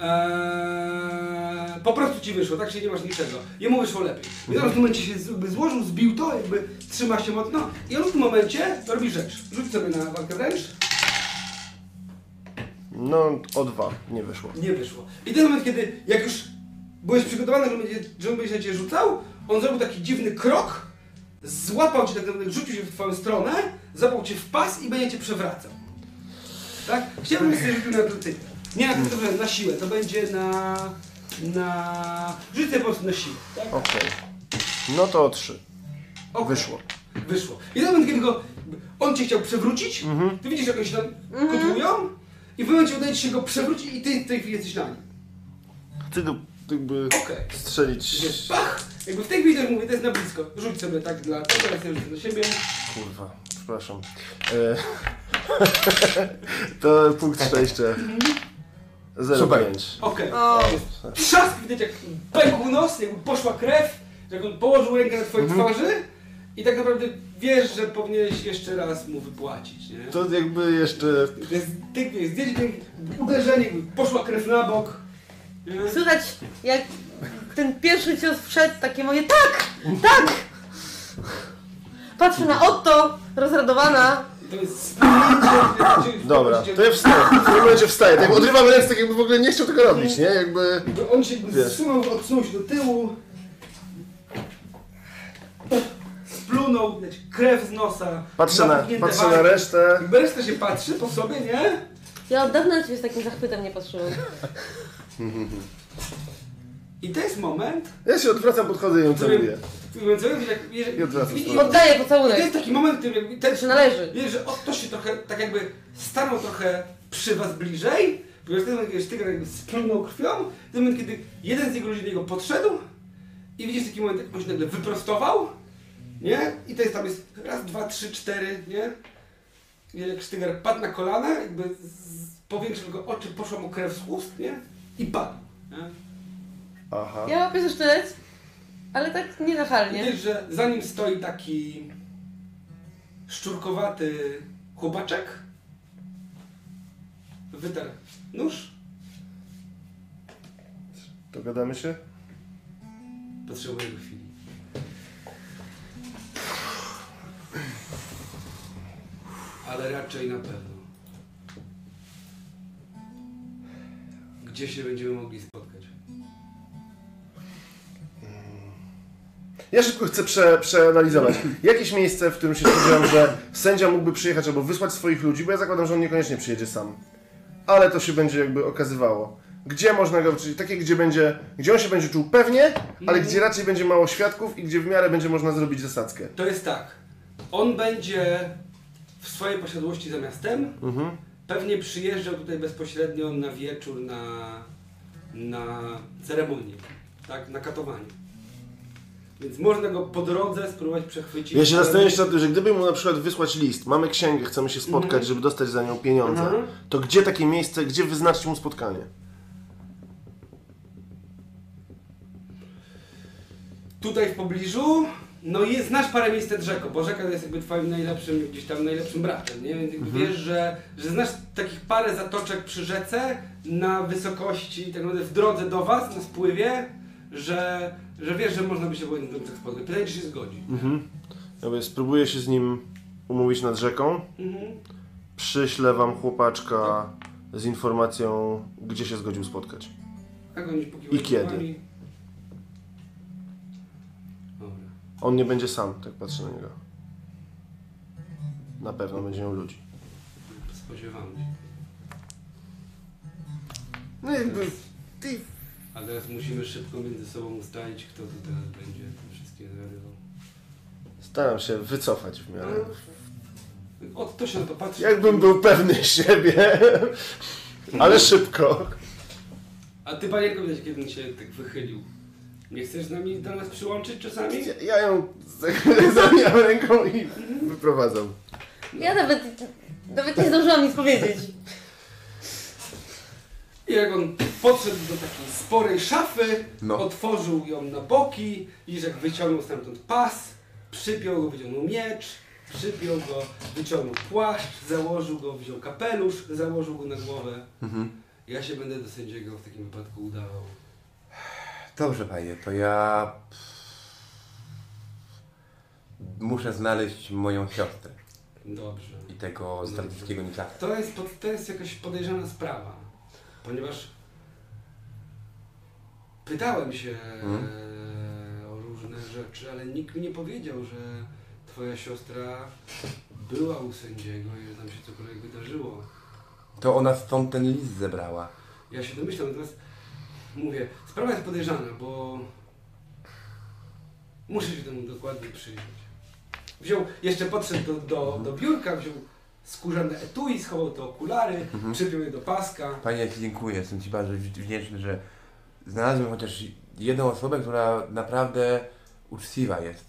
[SPEAKER 1] Eee, po prostu ci wyszło, tak się nie masz niczego. Jemu wyszło lepiej. I on w tym momencie się jakby złożył, zbił to, jakby trzyma się mocno. I on w tym momencie robi rzecz. Rzuć sobie na walkę wręcz.
[SPEAKER 5] No o dwa, nie wyszło.
[SPEAKER 1] Nie wyszło. I ten moment, kiedy jak już byłeś przygotowany, że, będzie, że on będzie na ciebie rzucał, on zrobił taki dziwny krok, złapał cię tak naprawdę, rzucił się w twoją stronę, zapał cię w pas i będzie cię przewracał. Tak? Chciałbym sobie rzucił na atletykę. Nie na atletykę, na siłę. To będzie na... na... Rzuć sobie po prostu na siłę. Tak?
[SPEAKER 5] Okej. No to o trzy.
[SPEAKER 1] Okej.
[SPEAKER 5] Wyszło.
[SPEAKER 1] Wyszło. I ten moment, kiedy go, on cię chciał przewrócić, ty widzisz, jak oni się tam kotłują i w momencie udaje ci się go przewrócić i ty w tej chwili jesteś na nim.
[SPEAKER 5] Chcę go jakby
[SPEAKER 1] Okej.
[SPEAKER 5] strzelić.
[SPEAKER 1] Wiesz, pach! Jakby w tej chwili też mówię, to jest na blisko. Rzuć sobie tak dla tego, teraz ja rzucę na siebie.
[SPEAKER 5] Kurwa, przepraszam. E... to punkt szczęścia. 0,5.
[SPEAKER 1] Okej.
[SPEAKER 3] O.
[SPEAKER 1] Trzask widać jak pękł nos, jakby poszła krew, jak on położył rękę na twojej twarzy I tak naprawdę wiesz, że powinieneś jeszcze raz mu wypłacić, nie?
[SPEAKER 5] To jakby jeszcze...
[SPEAKER 1] To jest tyk, jest zdjęcie, uderzenie, jakby poszła krew na bok. Nie?
[SPEAKER 3] Słychać jak ten pierwszy cios wszedł, takie moje tak, tak! Patrzę na Otto, rozradowana.
[SPEAKER 1] To jest.
[SPEAKER 5] Dobra, to ja wstaję. W tym momencie wstaję. Tak odrywam ręce, tak jakby w ogóle nie chciał tego robić, nie? Jakby...
[SPEAKER 1] On się jakby
[SPEAKER 5] Wiesz.
[SPEAKER 1] zsunął, odsunął się do tyłu. Splunął, widać krew z nosa.
[SPEAKER 5] Patrzę na,
[SPEAKER 1] napuchnięte
[SPEAKER 5] patrzę na resztę.
[SPEAKER 1] Jakby reszta się patrzy po sobie, nie?
[SPEAKER 3] Ja od dawna na ciebie z takim zachwytem nie patrzyłam.
[SPEAKER 1] I to jest moment,
[SPEAKER 5] Ja się odwracam, podchodzę i ją całuję. I odwracam stronę.
[SPEAKER 3] Oddaję
[SPEAKER 1] I to
[SPEAKER 3] pocałunek.
[SPEAKER 1] jest taki moment, w którym ten,
[SPEAKER 3] się należy.
[SPEAKER 1] Wiesz, że to się trochę, tak jakby stanął trochę przy was bliżej, ponieważ w tym momencie, kiedy tygrek jakby splunął krwią, w tym momencie, kiedy jeden z jego ludzi do niego podszedł i widzisz taki moment, jak on się nagle wyprostował, nie? I to jest tam jest raz, dwa, trzy, cztery, nie? I jak Sztyger padł na kolana, jakby z, powiększył jego oczy, poszła mu krew z ust, nie? I padł, nie?
[SPEAKER 5] Aha.
[SPEAKER 3] Ja łapię ze sztylet, ale tak nienachalnie.
[SPEAKER 1] wiesz, że za nim stoi taki szczurkowaty chłopaczek. Wytarł nóż.
[SPEAKER 5] Dogadamy się?
[SPEAKER 1] Potrzebuję chwili. Ale raczej na pewno. Gdzie się będziemy mogli spotkać?
[SPEAKER 5] Ja szybko chcę prze, przeanalizować. Jakieś miejsce, w którym się spodziewam, że sędzia mógłby przyjechać albo wysłać swoich ludzi, bo ja zakładam, że on niekoniecznie przyjedzie sam. Ale to się będzie jakby okazywało. Gdzie można go, czyli takie, gdzie będzie, gdzie on się będzie czuł pewnie, ale gdzie raczej będzie mało świadków i gdzie w miarę będzie można zrobić zasadzkę.
[SPEAKER 1] To jest tak. On będzie w swojej posiadłości za miastem.
[SPEAKER 5] Mhm.
[SPEAKER 1] Pewnie przyjeżdżał tutaj bezpośrednio na wieczór na, na ceremonię, tak, na katowanie. Więc można go po drodze spróbować przechwycić.
[SPEAKER 5] Ja się zastanawiam nad tym, że gdyby mu na przykład wysłać list, mamy księgę, chcemy się spotkać,
[SPEAKER 1] Mhm.
[SPEAKER 5] żeby dostać za nią pieniądze,
[SPEAKER 1] Mhm.
[SPEAKER 5] to gdzie takie miejsce, gdzie wyznaczyć mu spotkanie?
[SPEAKER 1] Tutaj w pobliżu, no jest, znasz parę miejsc nad rzeką, bo rzeka to jest jakby twoim najlepszym, gdzieś tam najlepszym bratem, nie? Więc jakby
[SPEAKER 5] Mhm.
[SPEAKER 1] wiesz, że, że znasz takich parę zatoczek przy rzece na wysokości, tak naprawdę w drodze do was, na spływie, że, że wiesz, że można by się było jednym drugim spotkać. Pytanie, czy się zgodzi.
[SPEAKER 5] Mhm. Jakby spróbuję się z nim umówić nad rzeką,
[SPEAKER 1] Mhm.
[SPEAKER 5] przyślę wam chłopaczka z informacją, gdzie się zgodził spotkać.
[SPEAKER 1] Tak oni
[SPEAKER 5] I kiedy?
[SPEAKER 1] głowami. Dobra.
[SPEAKER 5] On nie będzie sam, tak patrzę na niego. Na pewno będzie miał ludzi.
[SPEAKER 1] Spodziewam się.
[SPEAKER 5] No jakby...
[SPEAKER 1] A teraz musimy szybko między sobą ustalić, kto tu teraz będzie te wszystkie zgadywał.
[SPEAKER 5] Staram się wycofać w miarę.
[SPEAKER 1] Od to się na to patrzy.
[SPEAKER 5] Jakbym był pewny siebie, ale szybko.
[SPEAKER 1] A ty panienko wiesz, kiedy on się tak wychylił. Nie chcesz z nami do nas przyłączyć czasami?
[SPEAKER 5] Ja, ja ją zabijam ręką i wyprowadzam.
[SPEAKER 3] Ja nawet, nawet nie zdążyłam nic powiedzieć.
[SPEAKER 1] I jak on podszedł do takiej sporej szafy,
[SPEAKER 2] No.
[SPEAKER 1] otworzył ją na boki i że jak wyciągnął stamtąd pas, przypiął go, wyciągnął miecz, przypiął go, wyciągnął płaszcz, założył go, wziął kapelusz, założył go na głowę.
[SPEAKER 2] Mhm.
[SPEAKER 1] Ja się będę do sędziego w takim wypadku udawał.
[SPEAKER 2] Dobrze, panie, to ja muszę znaleźć moją siostrę
[SPEAKER 1] Dobrze.
[SPEAKER 2] i tego zdradzieckiego Niklasa.
[SPEAKER 1] To jest, pod- to jest jakaś podejrzana sprawa, ponieważ pytałem się
[SPEAKER 2] Mhm.
[SPEAKER 1] e, o różne rzeczy, ale nikt mi nie powiedział, że twoja siostra była u sędziego i że tam się cokolwiek wydarzyło.
[SPEAKER 2] To ona stąd ten list zebrała.
[SPEAKER 1] Ja się domyślam, natomiast mówię, sprawa jest podejrzana, bo muszę się temu dokładnie przyjrzeć. Wziął, jeszcze podszedł do, do, do biurka, wziął skórzane etui, schował te okulary,
[SPEAKER 2] Mhm.
[SPEAKER 1] przypiął je do paska.
[SPEAKER 2] Panie, ja Ci dziękuję, jestem Ci bardzo wdzięczny, że znalazłem chociaż jedną osobę, która naprawdę uczciwa jest.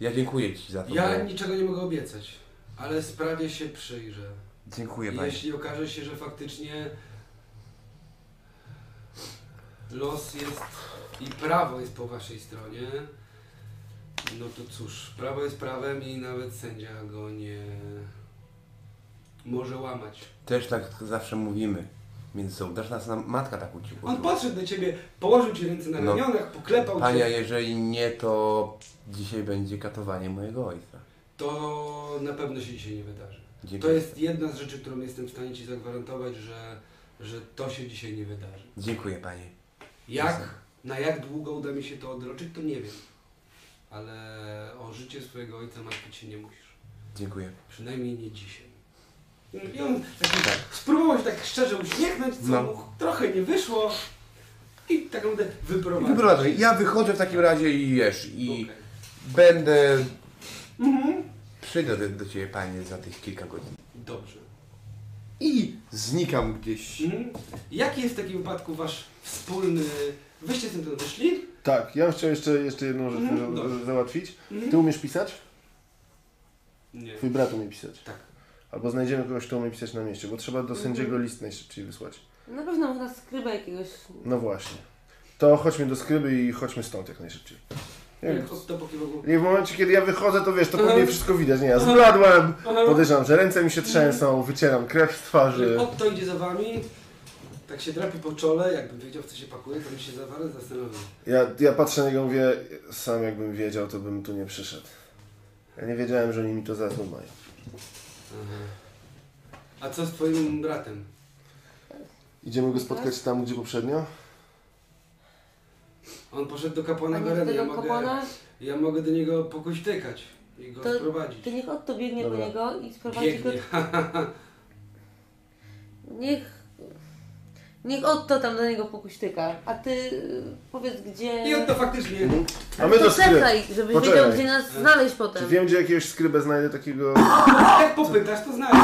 [SPEAKER 2] Ja dziękuję Ci za to.
[SPEAKER 1] Ja
[SPEAKER 2] bo-
[SPEAKER 1] niczego nie mogę obiecać, ale sprawie się przyjrzę.
[SPEAKER 2] Dziękuję Panie.
[SPEAKER 1] jeśli okaże się, że faktycznie los jest i prawo jest po waszej stronie, No to cóż, prawo jest prawem i nawet sędzia go nie może łamać.
[SPEAKER 2] Też tak zawsze mówimy między sobą. Też nas matka tak uczyła.
[SPEAKER 1] On podszedł do ciebie, położył ci ręce na
[SPEAKER 2] No.
[SPEAKER 1] ramionach, poklepał cię.
[SPEAKER 2] jeżeli nie, to dzisiaj będzie katowanie mojego ojca.
[SPEAKER 1] To na pewno się dzisiaj nie wydarzy. To
[SPEAKER 2] Dziękuję.
[SPEAKER 1] jest jedna z rzeczy, którą jestem w stanie ci zagwarantować, że, że to się dzisiaj nie wydarzy.
[SPEAKER 2] Dziękuję panie.
[SPEAKER 1] Jak, na jak długo uda mi się to odroczyć, to nie wiem. Ale o życie swojego ojca martwić się nie musisz.
[SPEAKER 2] Dziękuję.
[SPEAKER 1] Przynajmniej nie dzisiaj. I on taki, spróbował się tak szczerze uśmiechnąć, co
[SPEAKER 2] No.
[SPEAKER 1] mu trochę nie wyszło. I tak naprawdę wyprowadził.
[SPEAKER 2] Wyprowadzę. Ja wychodzę w takim razie i wiesz, i
[SPEAKER 1] Okej.
[SPEAKER 2] będę...
[SPEAKER 1] Mhm.
[SPEAKER 2] Przyjdę do, do ciebie panie za tych kilka godzin.
[SPEAKER 1] Dobrze.
[SPEAKER 2] I znikam gdzieś.
[SPEAKER 1] Mhm. Jaki jest w takim wypadku wasz wspólny... Wyście z tym wyszli?
[SPEAKER 5] Tak, ja bym chciał jeszcze, jeszcze jedną rzecz
[SPEAKER 1] Mhm,
[SPEAKER 5] załatwić.
[SPEAKER 1] Mhm.
[SPEAKER 5] Ty umiesz pisać?
[SPEAKER 1] Nie.
[SPEAKER 5] Twój brat umie pisać.
[SPEAKER 1] Tak.
[SPEAKER 5] Albo znajdziemy kogoś, kto umie pisać na mieście, bo trzeba do
[SPEAKER 3] Mhm.
[SPEAKER 5] sędziego list najszybciej wysłać.
[SPEAKER 3] Na pewno można skryba jakiegoś.
[SPEAKER 5] No właśnie. To chodźmy do skryby i chodźmy stąd jak najszybciej. Nie wiem,
[SPEAKER 1] Jak
[SPEAKER 5] I w momencie, kiedy ja wychodzę, to wiesz, to mnie wszystko widać. Nie, ja zbladłem, podejrzewam, że ręce mi się trzęsą, wycieram krew z twarzy.
[SPEAKER 1] Otto idzie za wami, tak się drapie po czole, jakbym wiedział w co się pakuje, to bym się za parę zastanowił.
[SPEAKER 5] Ja, ja patrzę na niego i mówię, sam jakbym wiedział, to bym tu nie przyszedł. Ja nie wiedziałem, że oni mi to za złe mają.
[SPEAKER 1] Aha. A co z twoim bratem?
[SPEAKER 5] Idziemy go spotkać tam, gdzie poprzednio?
[SPEAKER 1] On poszedł do
[SPEAKER 3] A
[SPEAKER 1] kapłana
[SPEAKER 3] nie do
[SPEAKER 1] Bereny, ja
[SPEAKER 3] tego
[SPEAKER 1] mogę,
[SPEAKER 3] kapłana?
[SPEAKER 1] ja mogę do niego pokuśtykać i go
[SPEAKER 3] To-
[SPEAKER 1] sprowadzić.
[SPEAKER 3] To niech Otto biegnie
[SPEAKER 5] Dobra.
[SPEAKER 3] po niego i sprowadzi go.
[SPEAKER 1] Biegnie.
[SPEAKER 3] Niech. Niech Otto tam do niego pokuśtyka. A ty y, powiedz gdzie.
[SPEAKER 1] I Otto faktycznie...
[SPEAKER 5] A my
[SPEAKER 3] to
[SPEAKER 5] do
[SPEAKER 3] czekaj, żebyś
[SPEAKER 5] Poczekaj.
[SPEAKER 3] wiedział gdzie nas znaleźć potem.
[SPEAKER 5] Czy wiem, gdzie jakiegoś skrybę znajdę takiego...
[SPEAKER 1] Jak popytasz, to znajdziesz.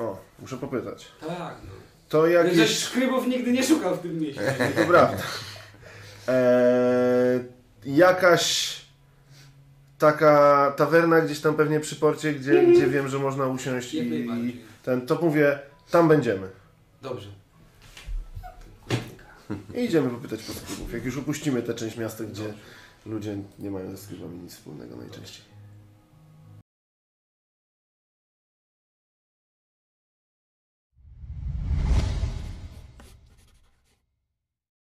[SPEAKER 5] O, muszę popytać.
[SPEAKER 1] Tak, no.
[SPEAKER 5] To
[SPEAKER 1] Żeś
[SPEAKER 5] jakieś...
[SPEAKER 1] szkrybów nigdy nie szukał w tym mieście.
[SPEAKER 5] To prawda. Eee, jakaś taka tawerna gdzieś tam pewnie przy porcie, gdzie, gdzie wiem, że można usiąść
[SPEAKER 1] Jak
[SPEAKER 5] i, i
[SPEAKER 1] najbardziej.
[SPEAKER 5] ten, to mówię, tam będziemy.
[SPEAKER 1] Dobrze.
[SPEAKER 5] I idziemy popytać po sklepów. Jak już opuścimy tę część miasta, gdzie ludzie nie mają ze sklepami nic wspólnego najczęściej.